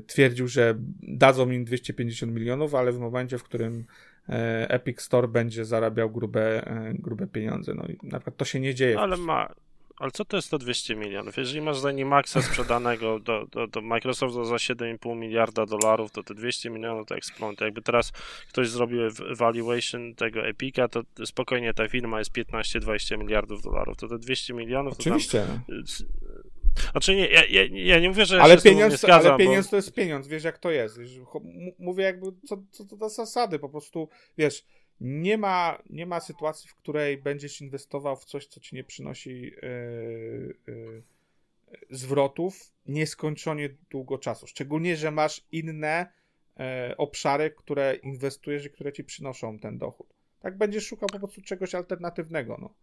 twierdził, że dadzą im 250 milionów, ale w momencie, w którym e, Epic Store będzie zarabiał grube, grube pieniądze. No i na przykład to się nie dzieje. Ale ma, ale co to jest to 200 milionów? Jeżeli masz za Maxa sprzedanego do, do, do Microsoftu za 7,5 miliarda dolarów, to te 200 milionów to eksplont. Jakby teraz ktoś zrobił valuation tego Epica, to spokojnie ta firma jest 15-20 miliardów dolarów. To te 200 milionów Oczywiście. to tam... Znaczy nie, ja, ja, ja nie mówię, że ja ale pieniądz, zgadzam, Ale pieniądz bo... to jest pieniądz, wiesz jak to jest. Mówię jakby co, co to za zasady, po prostu, wiesz, nie ma, nie ma sytuacji, w której będziesz inwestował w coś, co ci nie przynosi yy, yy, zwrotów nieskończenie długo czasu. Szczególnie, że masz inne yy, obszary, które inwestujesz i które ci przynoszą ten dochód. Tak będziesz szukał po prostu czegoś alternatywnego. No.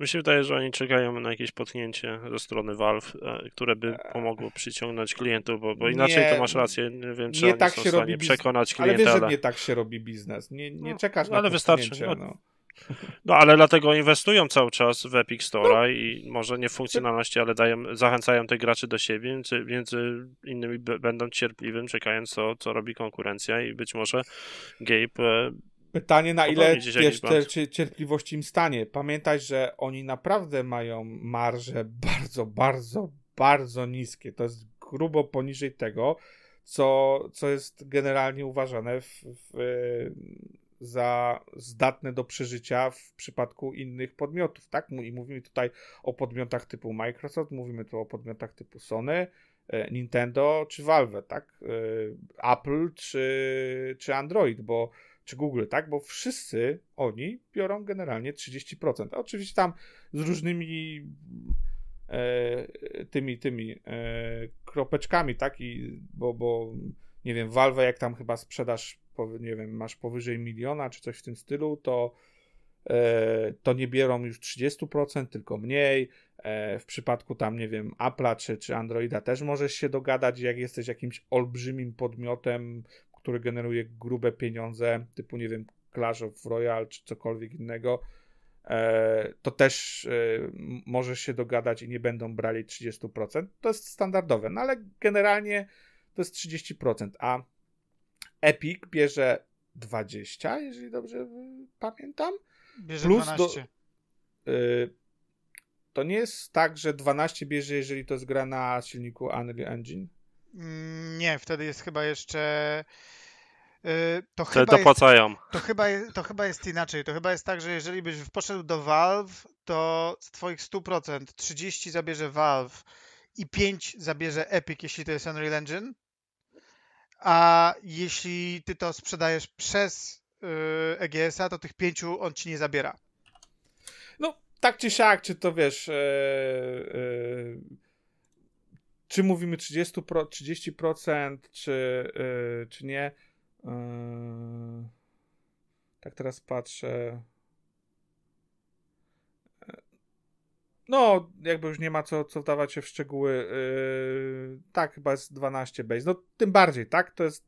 Mi się wydaje, że oni czekają na jakieś potknięcie ze strony Valve, e, które by pomogło przyciągnąć klientów, bo, bo inaczej nie, to masz rację, nie wiem, czy nie tak są się w stanie robi przekonać klienta. Ale wiesz, że nie tak się robi biznes, nie, nie no, czekasz na ale wystarczy. No, no. no, ale dlatego inwestują cały czas w Epic Store'a no. i może nie w funkcjonalności, ale dają, zachęcają tych graczy do siebie, między, między innymi będą cierpliwym, czekając co, co robi konkurencja i być może Gabe e, Pytanie, na ile wiesz, cierpliwości im stanie. Pamiętaj, że oni naprawdę mają marże bardzo, bardzo, bardzo niskie. To jest grubo poniżej tego, co, co jest generalnie uważane w, w, za zdatne do przeżycia w przypadku innych podmiotów, tak? I mówimy tutaj o podmiotach typu Microsoft, mówimy tu o podmiotach typu Sony, e, Nintendo czy Valve, tak? E, Apple czy, czy Android, bo czy Google, tak? Bo wszyscy oni biorą generalnie 30%. A oczywiście tam z różnymi e, tymi, tymi e, kropeczkami, tak? I, bo, bo nie wiem, Valve jak tam chyba sprzedaż, nie wiem, masz powyżej miliona czy coś w tym stylu, to e, to nie biorą już 30%, tylko mniej. E, w przypadku tam, nie wiem, Apple'a czy, czy Androida też możesz się dogadać, jak jesteś jakimś olbrzymim podmiotem, który generuje grube pieniądze, typu, nie wiem, Clash of Royale czy cokolwiek innego, e, to też e, możesz się dogadać i nie będą brali 30%. To jest standardowe, no ale generalnie to jest 30%, a Epic bierze 20, jeżeli dobrze pamiętam. Bierze plus 12. Do, y, to nie jest tak, że 12 bierze, jeżeli to jest gra na silniku Unreal Engine? Nie, wtedy jest chyba jeszcze. Y, to chyba dopłacają. Jest, to, chyba jest, to chyba jest inaczej. To chyba jest tak, że jeżeli byś poszedł do Valve, to z twoich 100% 30 zabierze Valve i 5 zabierze Epic, jeśli to jest Unreal Engine. A jeśli ty to sprzedajesz przez yy, EGS-a, to tych 5 on ci nie zabiera. No, tak czy siak, czy to wiesz. Yy, yy czy mówimy 30%, 30% czy, yy, czy nie. Yy, tak teraz patrzę. No, jakby już nie ma co, co wdawać się w szczegóły. Yy, tak, chyba jest 12 base. No, tym bardziej, tak? To jest,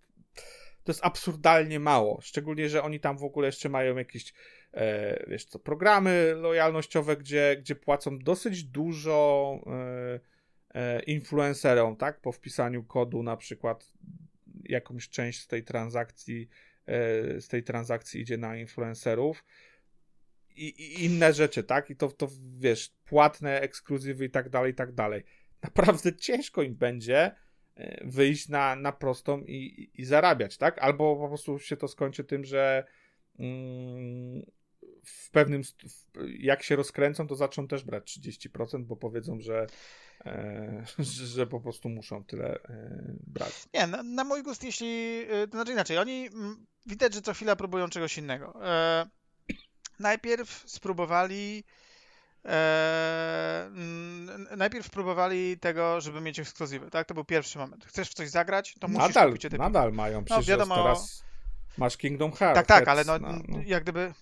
to jest absurdalnie mało. Szczególnie, że oni tam w ogóle jeszcze mają jakieś, e, wiesz co, programy lojalnościowe, gdzie, gdzie płacą dosyć dużo. E, influencerom, tak? Po wpisaniu kodu na przykład jakąś część z tej transakcji e, z tej transakcji idzie na influencerów i, i inne rzeczy, tak? I to, to wiesz, płatne ekskluzywy i tak dalej, i tak dalej. Naprawdę ciężko im będzie e, wyjść na, na prostą i, i zarabiać, tak? Albo po prostu się to skończy tym, że mm, w pewnym, jak się rozkręcą, to zaczną też brać 30%, bo powiedzą, że E, że po prostu muszą tyle e, brać. Nie, na, na mój gust, jeśli. E, to znaczy inaczej, oni widać, że co chwila próbują czegoś innego. E, najpierw spróbowali. E, najpierw próbowali tego, żeby mieć ekskluzywy, tak? To był pierwszy moment. Chcesz w coś zagrać, to musisz nadal, kupić Nadal mają, no, przecież no, wiadomo, teraz masz Kingdom Hearts. Tak, tak, ale no, no, no. jak gdyby...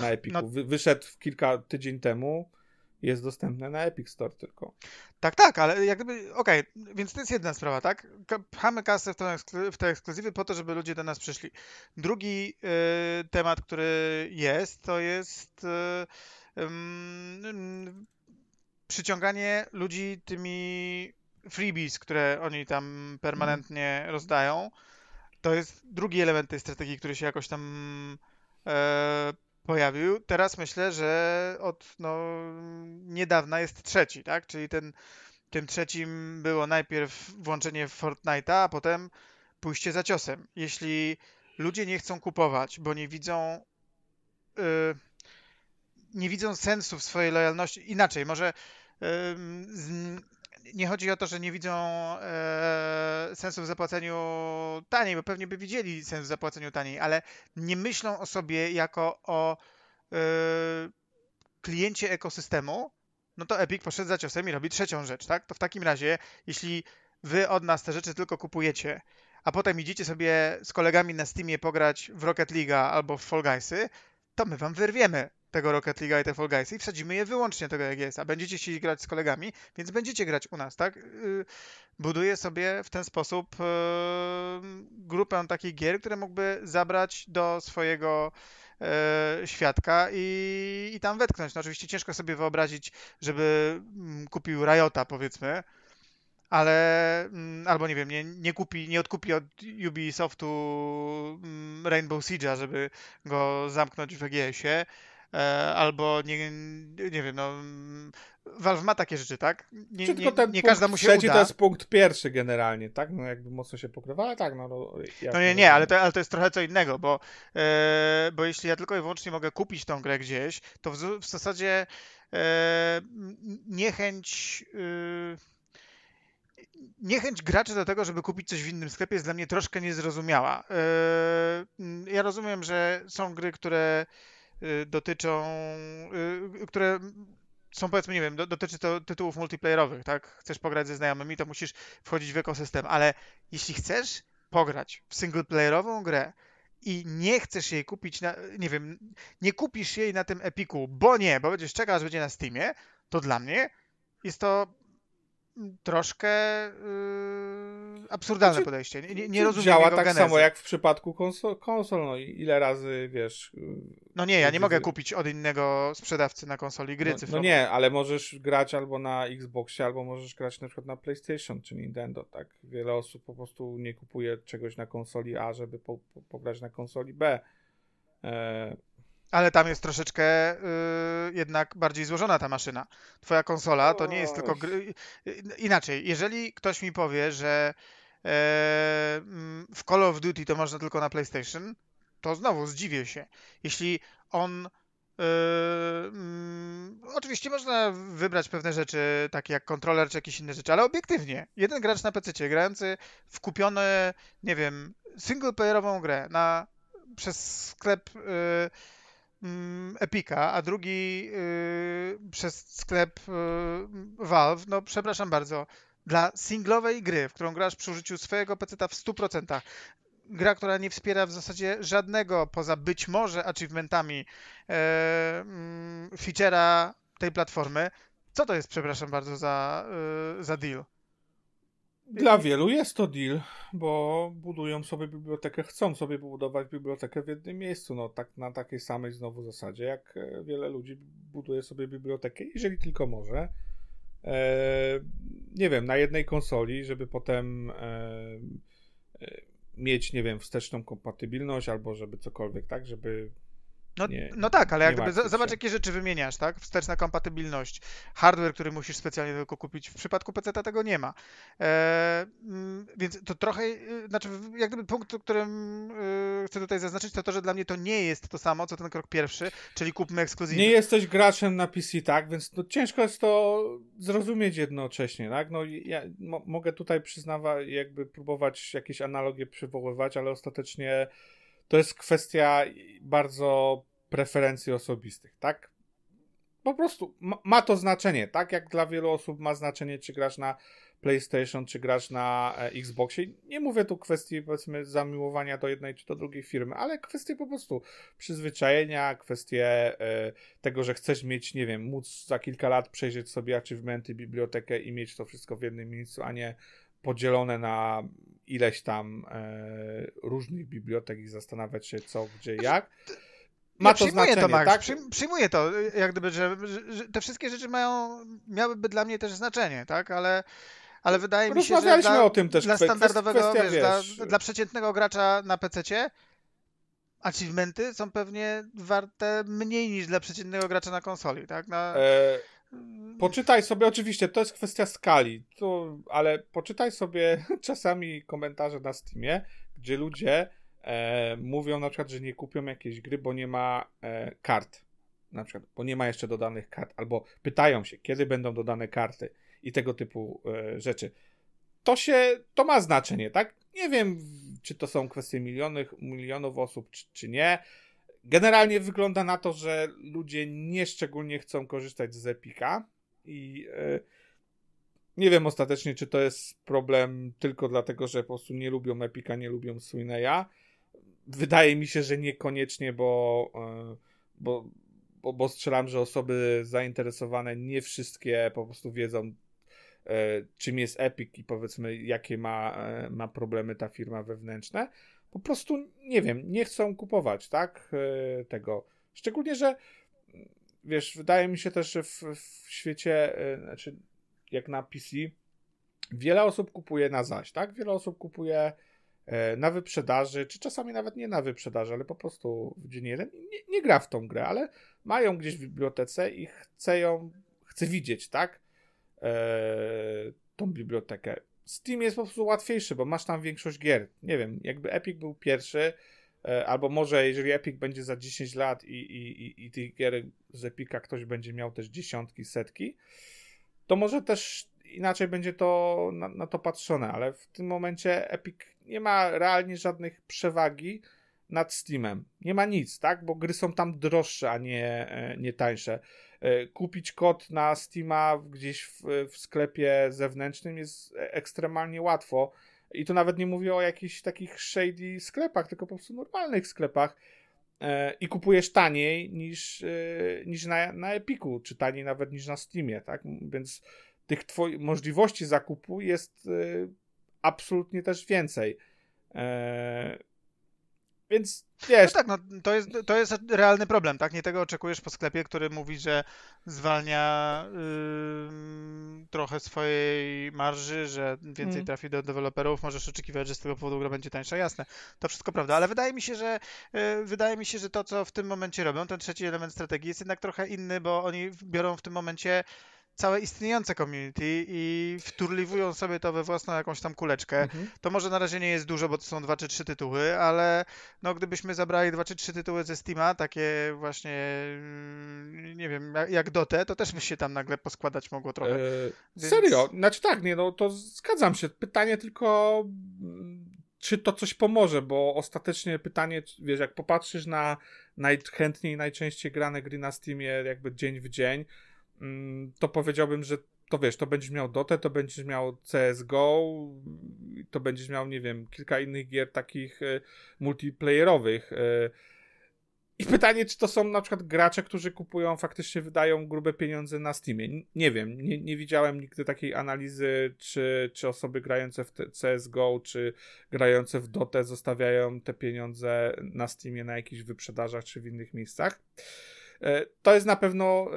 Na Epiku. No. Wyszedł kilka tydzień temu jest dostępne na Epic Store tylko. Tak, tak, ale jak gdyby, okej, okay, więc to jest jedna sprawa, tak? Pchamy kasę w, to, w te ekskluzywy po to, żeby ludzie do nas przyszli. Drugi y, temat, który jest, to jest y, y, przyciąganie ludzi tymi freebies, które oni tam permanentnie mm. rozdają. To jest drugi element tej strategii, który się jakoś tam e, pojawił. Teraz myślę, że od no, niedawna jest trzeci, tak? Czyli ten, tym trzecim było najpierw włączenie Fortnite'a, a potem pójście za ciosem. Jeśli ludzie nie chcą kupować, bo nie widzą yy, nie widzą sensu w swojej lojalności. Inaczej, może yy, z, nie chodzi o to, że nie widzą e, sensu w zapłaceniu taniej, bo pewnie by widzieli sens w zapłaceniu taniej, ale nie myślą o sobie jako o e, kliencie ekosystemu, no to Epic poszedł za ciosem i robi trzecią rzecz, tak? To w takim razie, jeśli wy od nas te rzeczy tylko kupujecie, a potem idziecie sobie z kolegami na Steamie pograć w Rocket League albo w Fall Guysy, to my wam wyrwiemy tego Rocket League i te Fall Guysy i wsadzimy je wyłącznie tego EGS-a. Będziecie chcieli grać z kolegami, więc będziecie grać u nas, tak? Y, buduję sobie w ten sposób y, grupę takich gier, które mógłby zabrać do swojego y, świadka i, i tam wetknąć. No oczywiście ciężko sobie wyobrazić, żeby mm, kupił Riota, powiedzmy, ale mm, albo nie wiem, nie, nie kupi, nie odkupi od Ubisoftu mm, Rainbow Siege'a, żeby go zamknąć w EGS-ie, albo nie, nie wiem, no mm, Valve ma takie rzeczy, tak? Nie, Czy nie, ten nie każda mu się trzeci uda. to jest punkt pierwszy generalnie, tak? No jakby mocno się pokrywa, ale tak, no. no, no nie, nie, ale to, ale to jest trochę co innego, bo, e, bo jeśli ja tylko i wyłącznie mogę kupić tą grę gdzieś, to w, w zasadzie e, niechęć... E, niechęć graczy do tego, żeby kupić coś w innym sklepie jest dla mnie troszkę niezrozumiała. E, ja rozumiem, że są gry, które e, dotyczą, e, które są powiedzmy, nie wiem, dotyczy to tytułów multiplayerowych, tak? Chcesz pograć ze znajomymi, to musisz wchodzić w ekosystem, ale jeśli chcesz pograć w singleplayerową grę i nie chcesz jej kupić na, nie wiem, nie kupisz jej na tym Epiku, bo nie, bo będziesz czekał, aż będzie na Steamie, to dla mnie jest to troszkę yy, absurdalne znaczy, podejście. Nie, nie rozumiem Działa tak genezy. samo jak w przypadku konsol, konsol, no ile razy, wiesz... Yy, no nie, ja nie mogę kupić od innego sprzedawcy na konsoli gry no, cyfrowej. No nie, ale możesz grać albo na Xboxie, albo możesz grać na przykład na PlayStation czy Nintendo, tak? Wiele osób po prostu nie kupuje czegoś na konsoli A, żeby po, po, pograć na konsoli B. E, ale tam jest troszeczkę y, jednak bardziej złożona ta maszyna. Twoja konsola to nie jest tylko gry. Y, inaczej, jeżeli ktoś mi powie, że mm, w Call of Duty to można tylko na PlayStation, to znowu zdziwię się. Jeśli on. Yy, yy, oczywiście można wybrać pewne rzeczy, takie jak kontroler czy jakieś inne rzeczy, ale obiektywnie, jeden gracz na PC grający w kupione, nie wiem, singleplayerową grę na, przez sklep Mm, Epika, a drugi yy, przez sklep yy, Valve, no przepraszam bardzo, dla singlowej gry, w którą grasz przy użyciu swojego peceta w 100%, gra, która nie wspiera w zasadzie żadnego, poza być może achievementami, yy, feature'a tej platformy, co to jest, przepraszam bardzo, za, yy, za deal? Dla wielu jest to deal, bo budują sobie bibliotekę, chcą sobie budować bibliotekę w jednym miejscu. No tak na takiej samej znowu zasadzie, jak e, wiele ludzi buduje sobie bibliotekę, jeżeli tylko może. E, nie wiem, na jednej konsoli, żeby potem e, e, mieć, nie wiem, wsteczną kompatybilność albo żeby cokolwiek, tak, żeby no, nie, no tak, ale jak gdyby, zobacz jakie rzeczy wymieniasz, tak? Wsteczna kompatybilność, hardware, który musisz specjalnie tylko kupić. W przypadku PC tego nie ma. E, mm, więc to trochę, y, znaczy jak gdyby punkt, którym y, chcę tutaj zaznaczyć, to to, że dla mnie to nie jest to samo, co ten krok pierwszy, czyli kupmy ekskluzywny. Nie jesteś graczem na PC, tak? Więc no, ciężko jest to zrozumieć jednocześnie, tak? No ja mogę tutaj przyznawać, jakby próbować jakieś analogie przywoływać, ale ostatecznie to jest kwestia bardzo preferencji osobistych, tak? Po prostu ma, to znaczenie, tak jak dla wielu osób ma znaczenie, czy grasz na PlayStation, czy grasz na e, Xboxie. Nie mówię tu kwestii, powiedzmy, zamiłowania do jednej czy do drugiej firmy, ale kwestie po prostu przyzwyczajenia, kwestie e, tego, że chcesz mieć, nie wiem, móc za kilka lat przejrzeć sobie achievementy, bibliotekę i mieć to wszystko w jednym miejscu, a nie podzielone na ileś tam e, różnych bibliotek i zastanawiać się co, gdzie, jak. Ma ja to znaczenie, to, Max, tak? przyjmuję to, jak gdyby, że, że, te wszystkie rzeczy mają, miałyby dla mnie też znaczenie, tak, ale, ale wydaje mi się, że dla, o tym też dla standardowego, kwestia, wiesz, wiesz. Dla, dla przeciętnego gracza na PC achievementy są pewnie warte mniej niż dla przeciętnego gracza na konsoli, tak? Na... E, poczytaj sobie, oczywiście, to jest kwestia skali, to, ale poczytaj sobie czasami komentarze na Steamie, gdzie ludzie e, mówią na przykład, że nie kupią jakiejś gry, bo nie ma e, kart. Na przykład, bo nie ma jeszcze dodanych kart, albo pytają się, kiedy będą dodane karty i tego typu e, rzeczy. To się, to ma znaczenie, tak? Nie wiem, czy to są kwestie milionów, milionów osób, czy, czy nie. Generalnie wygląda na to, że ludzie nieszczególnie chcą korzystać z Epika i e, nie wiem ostatecznie, czy to jest problem tylko dlatego, że po prostu nie lubią Epika, nie lubią Swineya. Wydaje mi się, że niekoniecznie, bo, e, bo, bo, bo strzelam, że osoby zainteresowane nie wszystkie po prostu wiedzą, e, czym jest Epic i powiedzmy, jakie ma, ma problemy ta firma wewnętrzne po prostu nie wiem, nie chcą kupować, tak? E, tego. Szczególnie, że wiesz, wydaje mi się też, w, w świecie, e, znaczy jak na PC, wiele osób kupuje na zaś, tak? Wiele osób kupuje e, na wyprzedaży, czy czasami nawet nie na wyprzedaży, ale po prostu w dzień jeden nie, nie gra w tą grę, ale mają gdzieś w bibliotece i chce ją, chce widzieć, tak? Eee, tą bibliotekę. Steam jest po prostu łatwiejszy, bo masz tam większość gier. Nie wiem, jakby Epic był pierwszy, e, albo może jeżeli Epic będzie za 10 lat i, i, i, i tych gier z Epica ktoś będzie miał też dziesiątki, setki, to może też inaczej będzie to na, na, to patrzone, ale w tym momencie Epic nie ma realnie żadnych przewagi nad Steamem. Nie ma nic, tak? Bo gry są tam droższe, a nie, e, nie tańsze. E, kupić kod na Steama gdzieś w, w sklepie zewnętrznym jest ekstremalnie łatwo. I to nawet nie mówię o jakichś takich shady sklepach, tylko po prostu normalnych sklepach. E, I kupujesz taniej niż, niż na, na Epiku, czy taniej nawet niż na Steamie, tak? Więc tych twoi- możliwości zakupu jest absolutnie też więcej. Więc wiesz. No tak, no, to, jest, to jest realny problem, tak? Nie tego oczekujesz po sklepie, który mówi, że zwalnia yy, trochę swojej marży, że więcej mm. trafi do deweloperów, możesz oczekiwać, że z tego powodu gra będzie tańsza. Jasne, to wszystko prawda, ale wydaje mi się, że yy, wydaje mi się, że to, co w tym momencie robią, ten trzeci element strategii jest jednak trochę inny, bo oni biorą w tym momencie całe istniejące community i wturliwują sobie to we własną jakąś tam kuleczkę. Mhm. To może na razie nie jest dużo, bo to są dwa czy trzy tytuły, ale no gdybyśmy zabrali dwa czy trzy tytuły ze Steama, takie właśnie mm, nie wiem, jak Dotę, to też by się tam nagle poskładać mogło trochę. Eee, Więc... Serio? Znaczy tak, nie, no to zgadzam się. Pytanie tylko czy to coś pomoże, bo ostatecznie pytanie, wiesz, jak popatrzysz na najchętniej, najczęściej grane gry na Steamie jakby dzień w dzień, Mm, to powiedziałbym, że to wiesz, to będziesz miał Dotę, to będziesz miał CSGO, to będziesz miał, nie wiem, kilka innych gier takich e, multiplayerowych. E. I pytanie, czy to są na przykład gracze, którzy kupują, faktycznie wydają grube pieniądze na Steamie. Nie wiem, nie, nie widziałem nigdy takiej analizy, czy, czy osoby grające w CSGO, czy grające w Dotę zostawiają te pieniądze na Steamie na jakichś wyprzedażach, czy w innych miejscach. E, to jest na pewno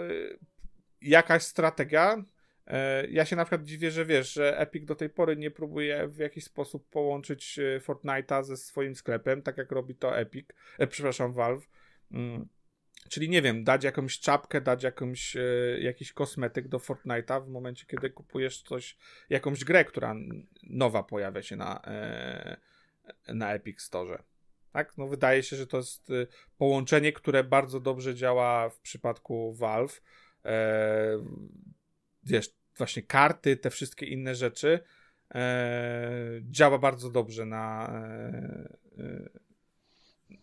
jakaś strategia. E, ja się na przykład dziwię, że wiesz, że Epic do tej pory nie próbuje w jakiś sposób połączyć e, Fortnite'a ze swoim sklepem, tak jak robi to Epic, e, przepraszam, Valve. Mm. Czyli nie wiem, dać jakąś czapkę, dać jakąś, e, jakiś kosmetyk do Fortnite'a w momencie, kiedy kupujesz coś, jakąś grę, która nowa pojawia się na, e, na Epic Store. Tak? No wydaje się, że to jest połączenie, które bardzo dobrze działa w przypadku Valve e, wiesz, właśnie karty, te wszystkie inne rzeczy, e, działa bardzo dobrze na, e, e,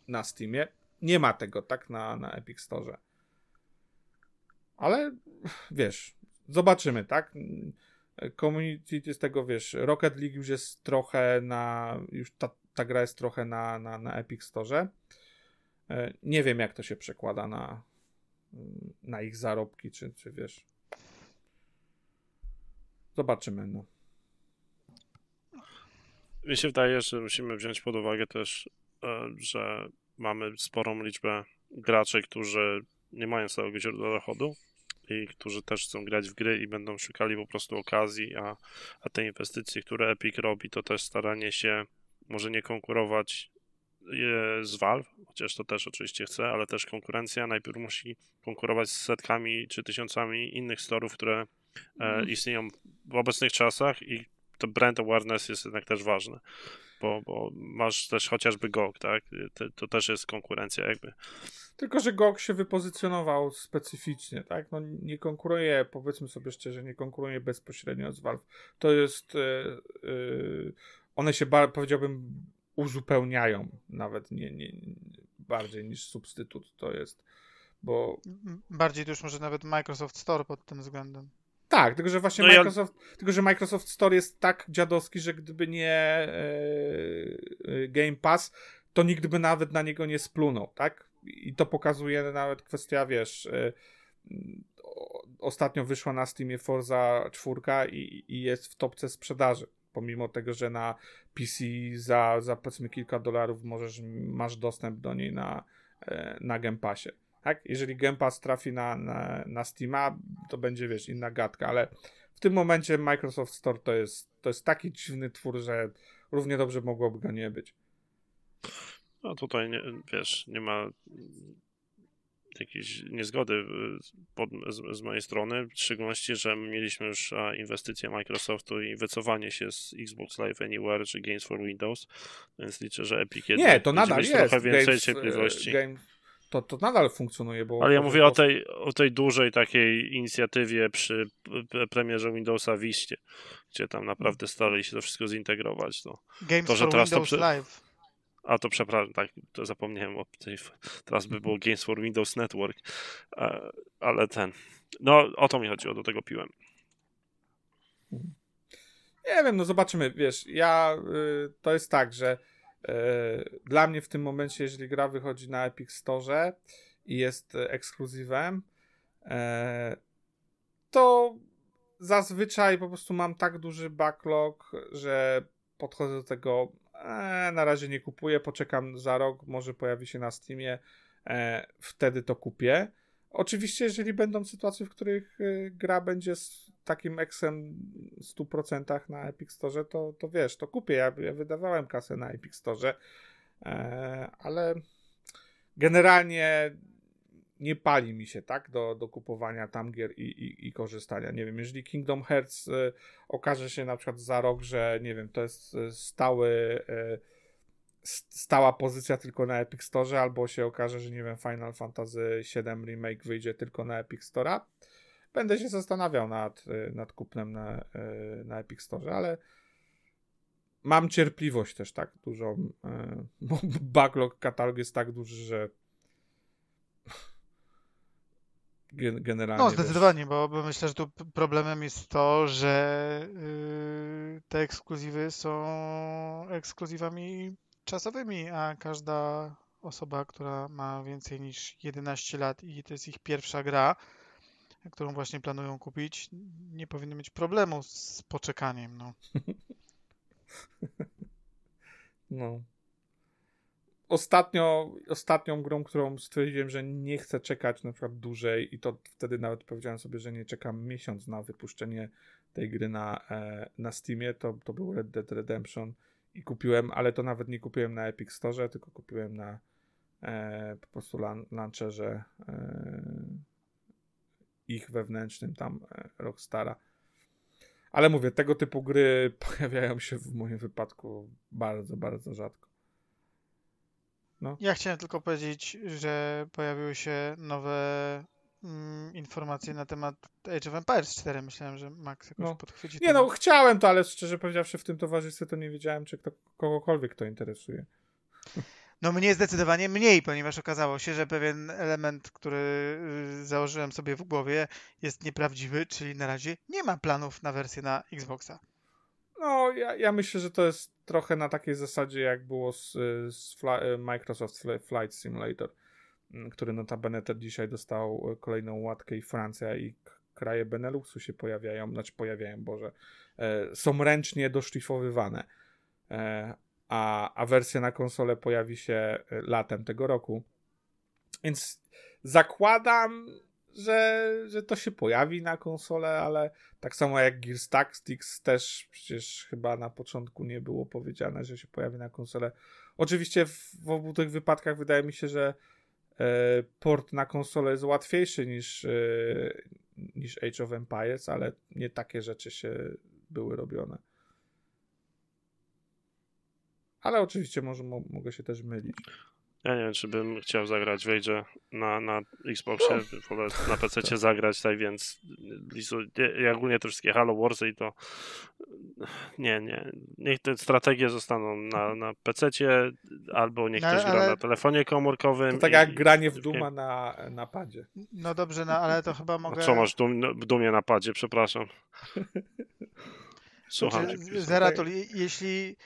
na Steamie. Nie ma tego, tak, na, na Epic Store. Ale wiesz, zobaczymy, tak? Community z tego, wiesz, Rocket League już jest trochę na, już ta, ta gra jest trochę na, na, na Epic Store. E, nie wiem, jak to się przekłada na, na ich zarobki, czy, czy wiesz. Zobaczymy, no. Mi się wydaje, że musimy wziąć pod uwagę też, e, że mamy sporą liczbę graczy, którzy nie mają całego źródła dochodu i którzy też chcą grać w gry i będą szukali po prostu okazji, a, a te inwestycje, które Epic robi, to też staranie się może nie konkurować z Valve, chociaż to też oczywiście chce, ale też konkurencja najpierw musi konkurować z setkami czy tysiącami innych storów, które mm. istnieją w obecnych czasach i to brand awareness jest jednak też ważne, bo, bo masz też chociażby GOG, tak? To, to, też jest konkurencja jakby. Tylko, że GOG się wypozycjonował specyficznie, tak? No nie konkuruje, powiedzmy sobie szczerze, nie konkuruje bezpośrednio z Valve. To jest yy, yy, one się, powiedziałbym, uzupełniają nawet nie, nie, bardziej niż substytut to jest, bo... Bardziej to już może nawet Microsoft Store pod tym względem. Tak, tylko że właśnie no Microsoft, ja... tylko że Microsoft Store jest tak dziadowski, że gdyby nie e, Game Pass, to nikt by nawet na niego nie splunął, tak? I to pokazuje nawet kwestia, wiesz, e, ostatnio wyszła na Steamie Forza 4 i, i jest w topce sprzedaży pomimo tego, że na PC za, za powiedzmy kilka dolarów możesz, masz dostęp do niej na, e, na Game Passie. Tak? Jeżeli Game Pass trafi na, na, na Steama, to będzie, wiesz, inna gadka, ale w tym momencie Microsoft Store to jest to jest taki dziwny twór, że równie dobrze mogłoby go nie być. No tutaj, nie, wiesz, nie ma jakiejś niezgody y, pod, z, z, mojej strony, w szczególności, że mieliśmy już inwestycje Microsoftu i wycofanie się z Xbox Live Anywhere czy Games for Windows, więc liczę, że Epic Nie, to nadal jest. trochę więcej Games, cierpliwości. Game, to, to nadal funkcjonuje, bo... Ale ja mówię o tej, o tej dużej takiej inicjatywie przy premierze Windowsa Wiście, gdzie tam naprawdę starali się to wszystko zintegrować. To, Games to, że for teraz Windows to przy... Live. A to przepraszam, tak, to zapomniałem o tej. Teraz by było Games for Windows Network. E, ale ten. No, o to mi chodziło, do tego piłem. Nie wiem, no zobaczymy. Wiesz, ja. Y, to jest tak, że y, dla mnie w tym momencie, jeżeli gra wychodzi na Epic Store i jest ekskluzywem, y, to zazwyczaj po prostu mam tak duży backlog, że podchodzę do tego e, na razie nie kupuję, poczekam za rok, może pojawi się na Steamie, e, wtedy to kupię. Oczywiście, jeżeli będą sytuacje, w których y, gra będzie z takim eksem 100% na Epic Store, to, to wiesz, to kupię. Ja, ja wydawałem kasę na Epic Store, e, ale generalnie nie pali mi się, tak, do, do kupowania tam gier i, i, i korzystania. Nie wiem, jeżeli Kingdom Hearts y, okaże się na przykład za rok, że nie wiem, to jest y, stały, y, stała pozycja tylko na Epic Store, albo się okaże, że nie wiem, Final Fantasy VII Remake wyjdzie tylko na Epic Store, będę się zastanawiał nad, y, nad kupnem na, y, na Epic Store, ale mam cierpliwość też tak dużą, bo backlog katalog jest tak duży, że generalnie. No, zdecydowanie, bo, bo, myślę, że tu problemem jest to, że yy, te ekskluzywy są ekskluzywami czasowymi, a każda osoba, która ma więcej niż 11 lat i to jest ich pierwsza gra, którą właśnie planują kupić, nie powinno mieć problemu z poczekaniem. No. no ostatnio, ostatnią grą, którą stwierdziłem, że nie chcę czekać na przykład dłużej i to wtedy nawet powiedziałem sobie, że nie czekam miesiąc na wypuszczenie tej gry na, e, na Steamie, to, to był Red Dead Redemption i kupiłem, ale to nawet nie kupiłem na Epic Store, tylko kupiłem na e, po prostu launcherze e, ich wewnętrznym tam e, Rockstara. Ale mówię, tego typu gry pojawiają się w moim wypadku bardzo, bardzo rzadko. No. Ja chciałem tylko powiedzieć, że pojawiły się nowe mm, informacje na temat Age of Empires 4. Myślałem, że Max jakoś no. podchwyci. Nie no, chciałem to, ale szczerze powiedziawszy w tym towarzystwie to nie wiedziałem, czy kto, kogokolwiek to interesuje. No mnie zdecydowanie mniej, ponieważ okazało się, że pewien element, który y, założyłem sobie w głowie jest nieprawdziwy, czyli na razie nie ma planów na wersję na Xboxa. No, ja, ja myślę, że to jest trochę na takiej zasadzie, jak było z, z Fly, Microsoft Flight Simulator, mm, który notabene też dzisiaj dostał kolejną łatkę i Francja i kraje Beneluxu się pojawiają, znaczy pojawiają, Boże, e, są ręcznie doszlifowywane. E, a, a wersja na konsolę pojawi się e, latem tego roku. Więc zakładam, że, że to się pojawi na konsolę, ale tak samo jak Gears Tactics też przecież chyba na początku nie było powiedziane, że się pojawi na konsolę. Oczywiście w, w obu tych wypadkach wydaje mi się, że e, port na konsolę jest łatwiejszy niż, e, niż Age of Empires, ale nie takie rzeczy się były robione. Ale oczywiście może mogę się też mylić. Ja nie wiem, czy bym chciał zagrać w Age na, na Xboxie, wolę na PC zagrać, tak więc ja ogólnie te wszystkie Halo Warsy i to nie, nie. Niech te strategie zostaną na, na PC albo niech no, ktoś ale... gra na telefonie komórkowym. To tak jak granie w Duma na, na padzie. No dobrze, no ale to chyba mogę... A co masz dum, w Dumie na padzie, przepraszam. Słucham znaczy, Zeratul, jeśli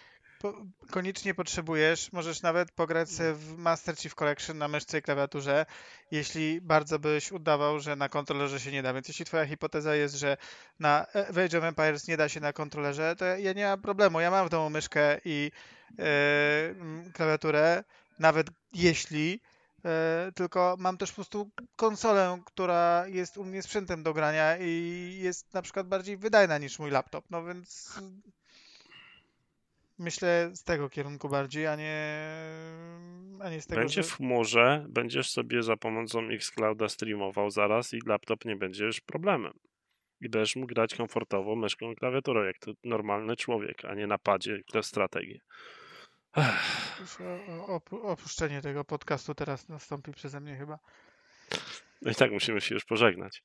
po, koniecznie potrzebujesz, możesz nawet pograć w Master Chief Collection na myszce i klawiaturze, jeśli bardzo byś udawał, że na kontrolerze się nie da. Więc jeśli twoja hipoteza jest, że na Age of Empires nie da się na kontrolerze, to ja nie mam problemu. Ja mam w domu myszkę i yy, klawiaturę, nawet jeśli e, tylko mam też po prostu konsolę, która jest u mnie sprzętem do grania i jest na przykład bardziej wydajna niż mój laptop. No więc Myślę z tego kierunku bardziej, a nie, a nie z tego, Będzie że... w chmurze, będziesz sobie za pomocą Xclouda streamował zaraz i laptop nie będzie już problemem. I będziesz mógł grać komfortowo myszką i klawiaturą, jak to normalny człowiek, a nie na padzie, które strategię. Opuszczenie tego podcastu teraz nastąpi przeze mnie chyba. No i tak musimy się już pożegnać.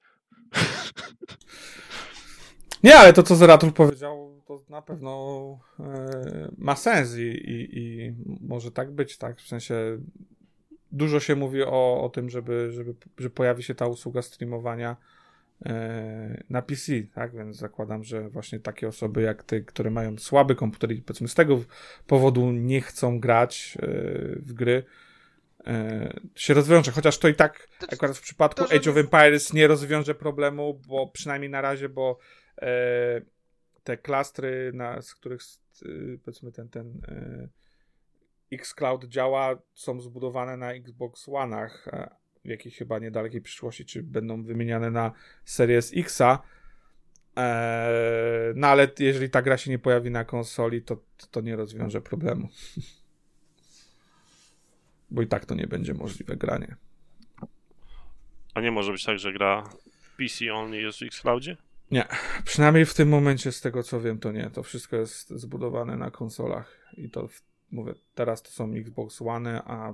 Nie, ale to, co Zeratul powiedział, to na pewno e, ma sens i, i, i może tak być, tak? W sensie dużo się mówi o, o tym, żeby, żeby, że pojawi się ta usługa streamowania e, na PC, tak? Więc zakładam, że właśnie takie osoby jak ty, które mają słaby komputer i powiedzmy z tego powodu nie chcą grać e, w gry, się rozwiąże. Chociaż to i tak To- akurat w przypadku to, że- Age of Empires nie rozwiąże problemu, bo przynajmniej na razie, bo e, te klastry, na, z których e, powiedzmy ten, ten e, Xcloud działa, są zbudowane na Xbox One'ach, w jakiej chyba niedalekiej przyszłości, czy będą wymieniane na Series Xa. E, no ale jeżeli ta gra się nie pojawi na konsoli, to, to nie rozwiąże problemu. Bo i tak to nie będzie możliwe granie. A nie może być tak, że gra PC only jest w Xcloudzie? Przynajmniej w tym momencie, z tego co wiem, to nie. To wszystko jest zbudowane na konsolach. I to, mówię, teraz to są Xbox One, a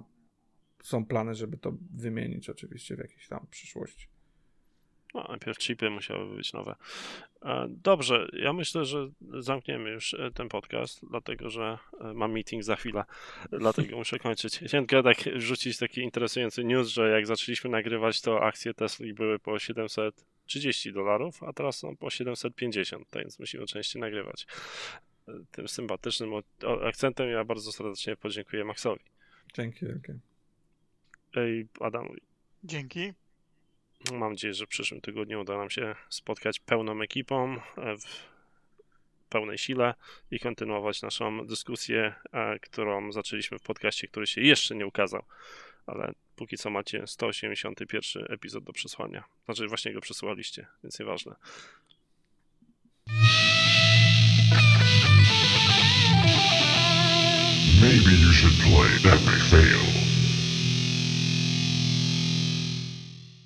są plany, żeby to wymienić oczywiście w jakiejś tam przyszłości. No, najpierw chipy musiały być nowe. E, Dobrze, ja myślę, że zamkniemy już e, ten podcast, dlatego że e, mam meeting za chwilę, dlatego muszę kończyć. Chciałem tak rzucić taki interesujący news, że jak zaczęliśmy nagrywać, to akcje Tesla były po 730 dolarów, a teraz są po 750, tak więc musimy częściej nagrywać. E, Tym sympatycznym akcentem ja bardzo serdecznie podziękuję Maxowi Dzięki wielkie. i Adamowi. Dzięki. Mam nadzieję, że w przyszłym tygodniu uda nam się spotkać pełną ekipą e, w pełnej sile i kontynuować naszą dyskusję, e, którą zaczęliśmy w podcaście, który się jeszcze nie ukazał. Ale póki co macie 181 epizod do przesłania. Znaczy właśnie go przesłaliście, więc nieważne. Maybe you should play Epic Fail.